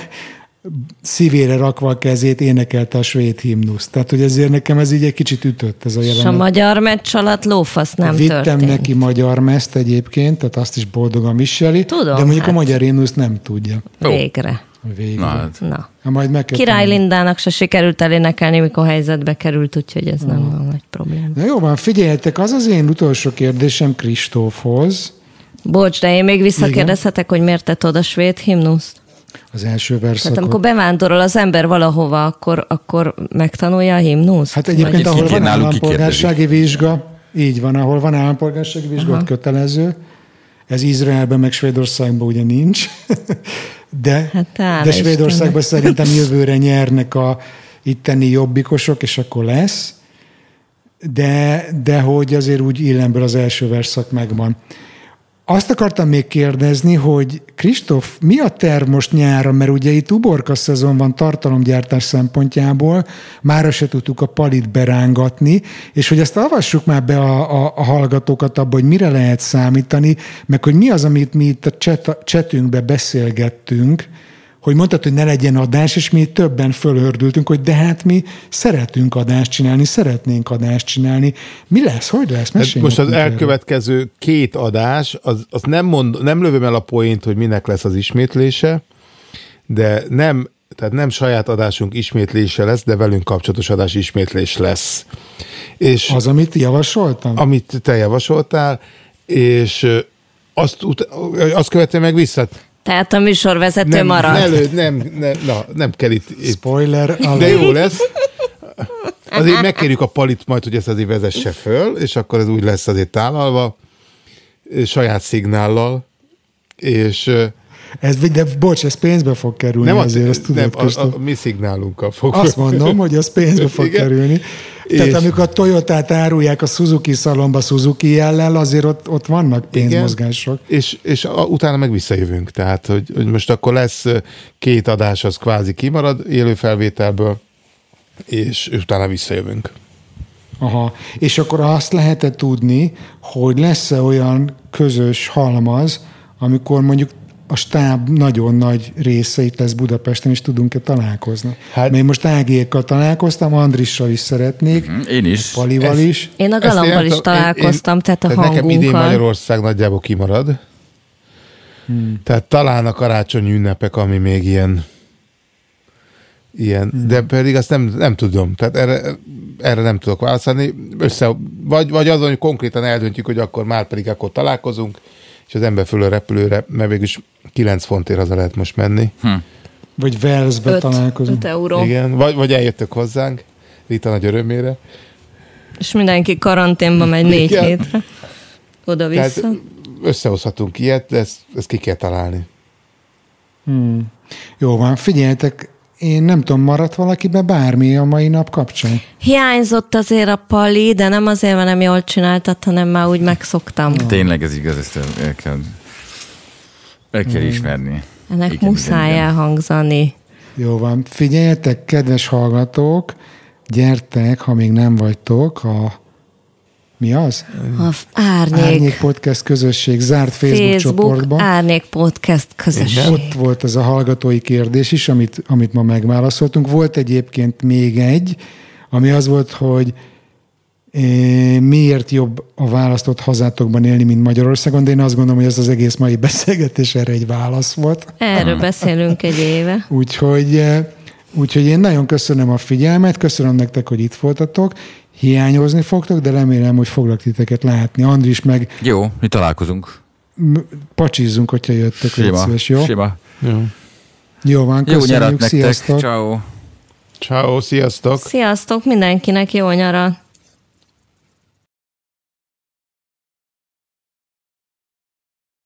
szívére rakva a kezét énekelte a svéd himnuszt. Tehát, hogy ezért nekem ez így egy kicsit ütött ez a És a jelenet. magyar meccs alatt lófasz nem Vittem történt. neki magyar mezt egyébként, tehát azt is boldogan viseli, Tudom, de mondjuk hát. a magyar himnuszt nem tudja. Végre. Végre. Na, hát. Na. Ha majd meg Király. Lindának se sikerült elénekelni, mikor helyzetbe került, úgyhogy ez nem van nagy probléma. Na jó van, figyeljetek, az az én utolsó kérdésem Kristófhoz. Bocs, de én még visszakérdezhetek, hogy miért tett oda svéd himnuszt? Az első Tehát verszakot. amikor bevándorol az ember valahova, akkor, akkor megtanulja a himnuszt? Hát egyébként, Vagy ahol van állampolgársági vizsga, így van, ahol van állampolgársági vizsga, kötelező. Ez Izraelben, meg Svédországban ugye nincs. (laughs) De, Hát de Svédországban Istennek. szerintem jövőre nyernek a itteni jobbikosok, és akkor lesz. De, de hogy azért úgy illemből az első verszak megvan. Azt akartam még kérdezni, hogy Kristóf, mi a terv most nyára, mert ugye itt uborka szezon van tartalomgyártás szempontjából, mára se tudtuk a palit berángatni, és hogy ezt avassuk már be a, a, a hallgatókat abba, hogy mire lehet számítani, meg hogy mi az, amit mi itt a chat, chatünkbe beszélgettünk, hogy mondtad, hogy ne legyen adás, és mi többen fölördültünk, hogy de hát mi szeretünk adást csinálni, szeretnénk adást csinálni. Mi lesz? Hogy lesz? Tehát Mesélj most az nekünk erről. elkövetkező két adás, az, az nem, mond, nem lövöm el a poént, hogy minek lesz az ismétlése, de nem, tehát nem saját adásunk ismétlése lesz, de velünk kapcsolatos adás ismétlés lesz. És Az, amit javasoltam? amit te javasoltál, és azt, azt követően meg vissza. Tehát a műsorvezető Nem, marad. ne lőd, nem, nem, na, nem kell itt, itt Spoiler de alert. jó lesz. Azért megkérjük a palit majd, hogy ezt azért vezesse föl, és akkor ez úgy lesz azért tálalva, saját szignállal, és Ez, de bocs, ez pénzbe fog kerülni, nem, a, azért azt tudod, nem a, Kristóf. a, mi szignálunkkal fog. Azt mondom, (laughs) hogy az pénzbe fog Igen. kerülni. Tehát És- amikor a Toyotát árulják a Suzuki szalomba Suzuki jellel, azért ott, ott vannak pénzmozgások. És, és a, utána meg visszajövünk. Tehát, hogy, hogy most akkor lesz két adás, az kvázi kimarad élő felvételből, és, és utána visszajövünk. Aha. És akkor azt lehet tudni, hogy lesz-e olyan közös halmaz, amikor mondjuk a stáb nagyon nagy része itt lesz Budapesten, és tudunk-e találkozni. Hát- Mert most Ágiékkal találkoztam, Andrissal is szeretnék, Én is. Palival Ez- is. Én a Ezt én galambal is találkoztam, én, tehát a tehát nekem idén hangunkkal. Magyarország nagyjából kimarad. Hmm. Tehát talán a karácsonyi ünnepek, ami még ilyen, ilyen hmm. de pedig azt nem, nem tudom. Tehát erre, erre nem tudok válaszolni. Össze, vagy, vagy azon, hogy konkrétan eldöntjük, hogy akkor már pedig akkor találkozunk, és az ember föl a repülőre, mert végülis 9 fontért haza lehet most menni. Hm. Vagy Öt, találkozunk. öt euró. Igen, vagy, vagy eljöttök hozzánk, Rita nagy örömére. És mindenki karanténba megy négy Igen. hétre. Oda-vissza. Tehát összehozhatunk ilyet, de ezt, ezt ki kell találni. Hmm. Jó van, figyeljetek, én nem tudom, maradt valakibe bármi a mai nap kapcsán? Hiányzott azért a pali, de nem azért, mert nem jól csináltat, hanem már úgy megszoktam. Tényleg ez igaz, ezt el, el kell, el kell ismerni. Ennek Igen, muszáj igen. elhangzani. Jó van. Figyeljetek, kedves hallgatók, gyertek, ha még nem vagytok, a mi az? A árnyék, Árnyék Podcast közösség zárt Facebook, Facebook, csoportban. árnyék podcast közösség. Ott volt ez a hallgatói kérdés is, amit, amit ma megválaszoltunk. Volt egyébként még egy, ami az volt, hogy eh, miért jobb a választott hazátokban élni, mint Magyarországon, de én azt gondolom, hogy ez az egész mai (laughs) beszélgetés erre egy válasz volt. Erről beszélünk egy éve. (laughs) Úgyhogy, eh, úgyhogy én nagyon köszönöm a figyelmet, köszönöm nektek, hogy itt voltatok. Hiányozni fogtok, de remélem, hogy foglak titeket látni. Andris meg Jó, mi találkozunk. pacsizzunk, hogyha jöttök. légy Sima, szíves, jó? sima. Jó. Jó van, Jó nyarat köszönjük, nektek. sziasztok! Ciao. Ciao, sziasztok! Sziasztok mindenkinek, jó nyarat!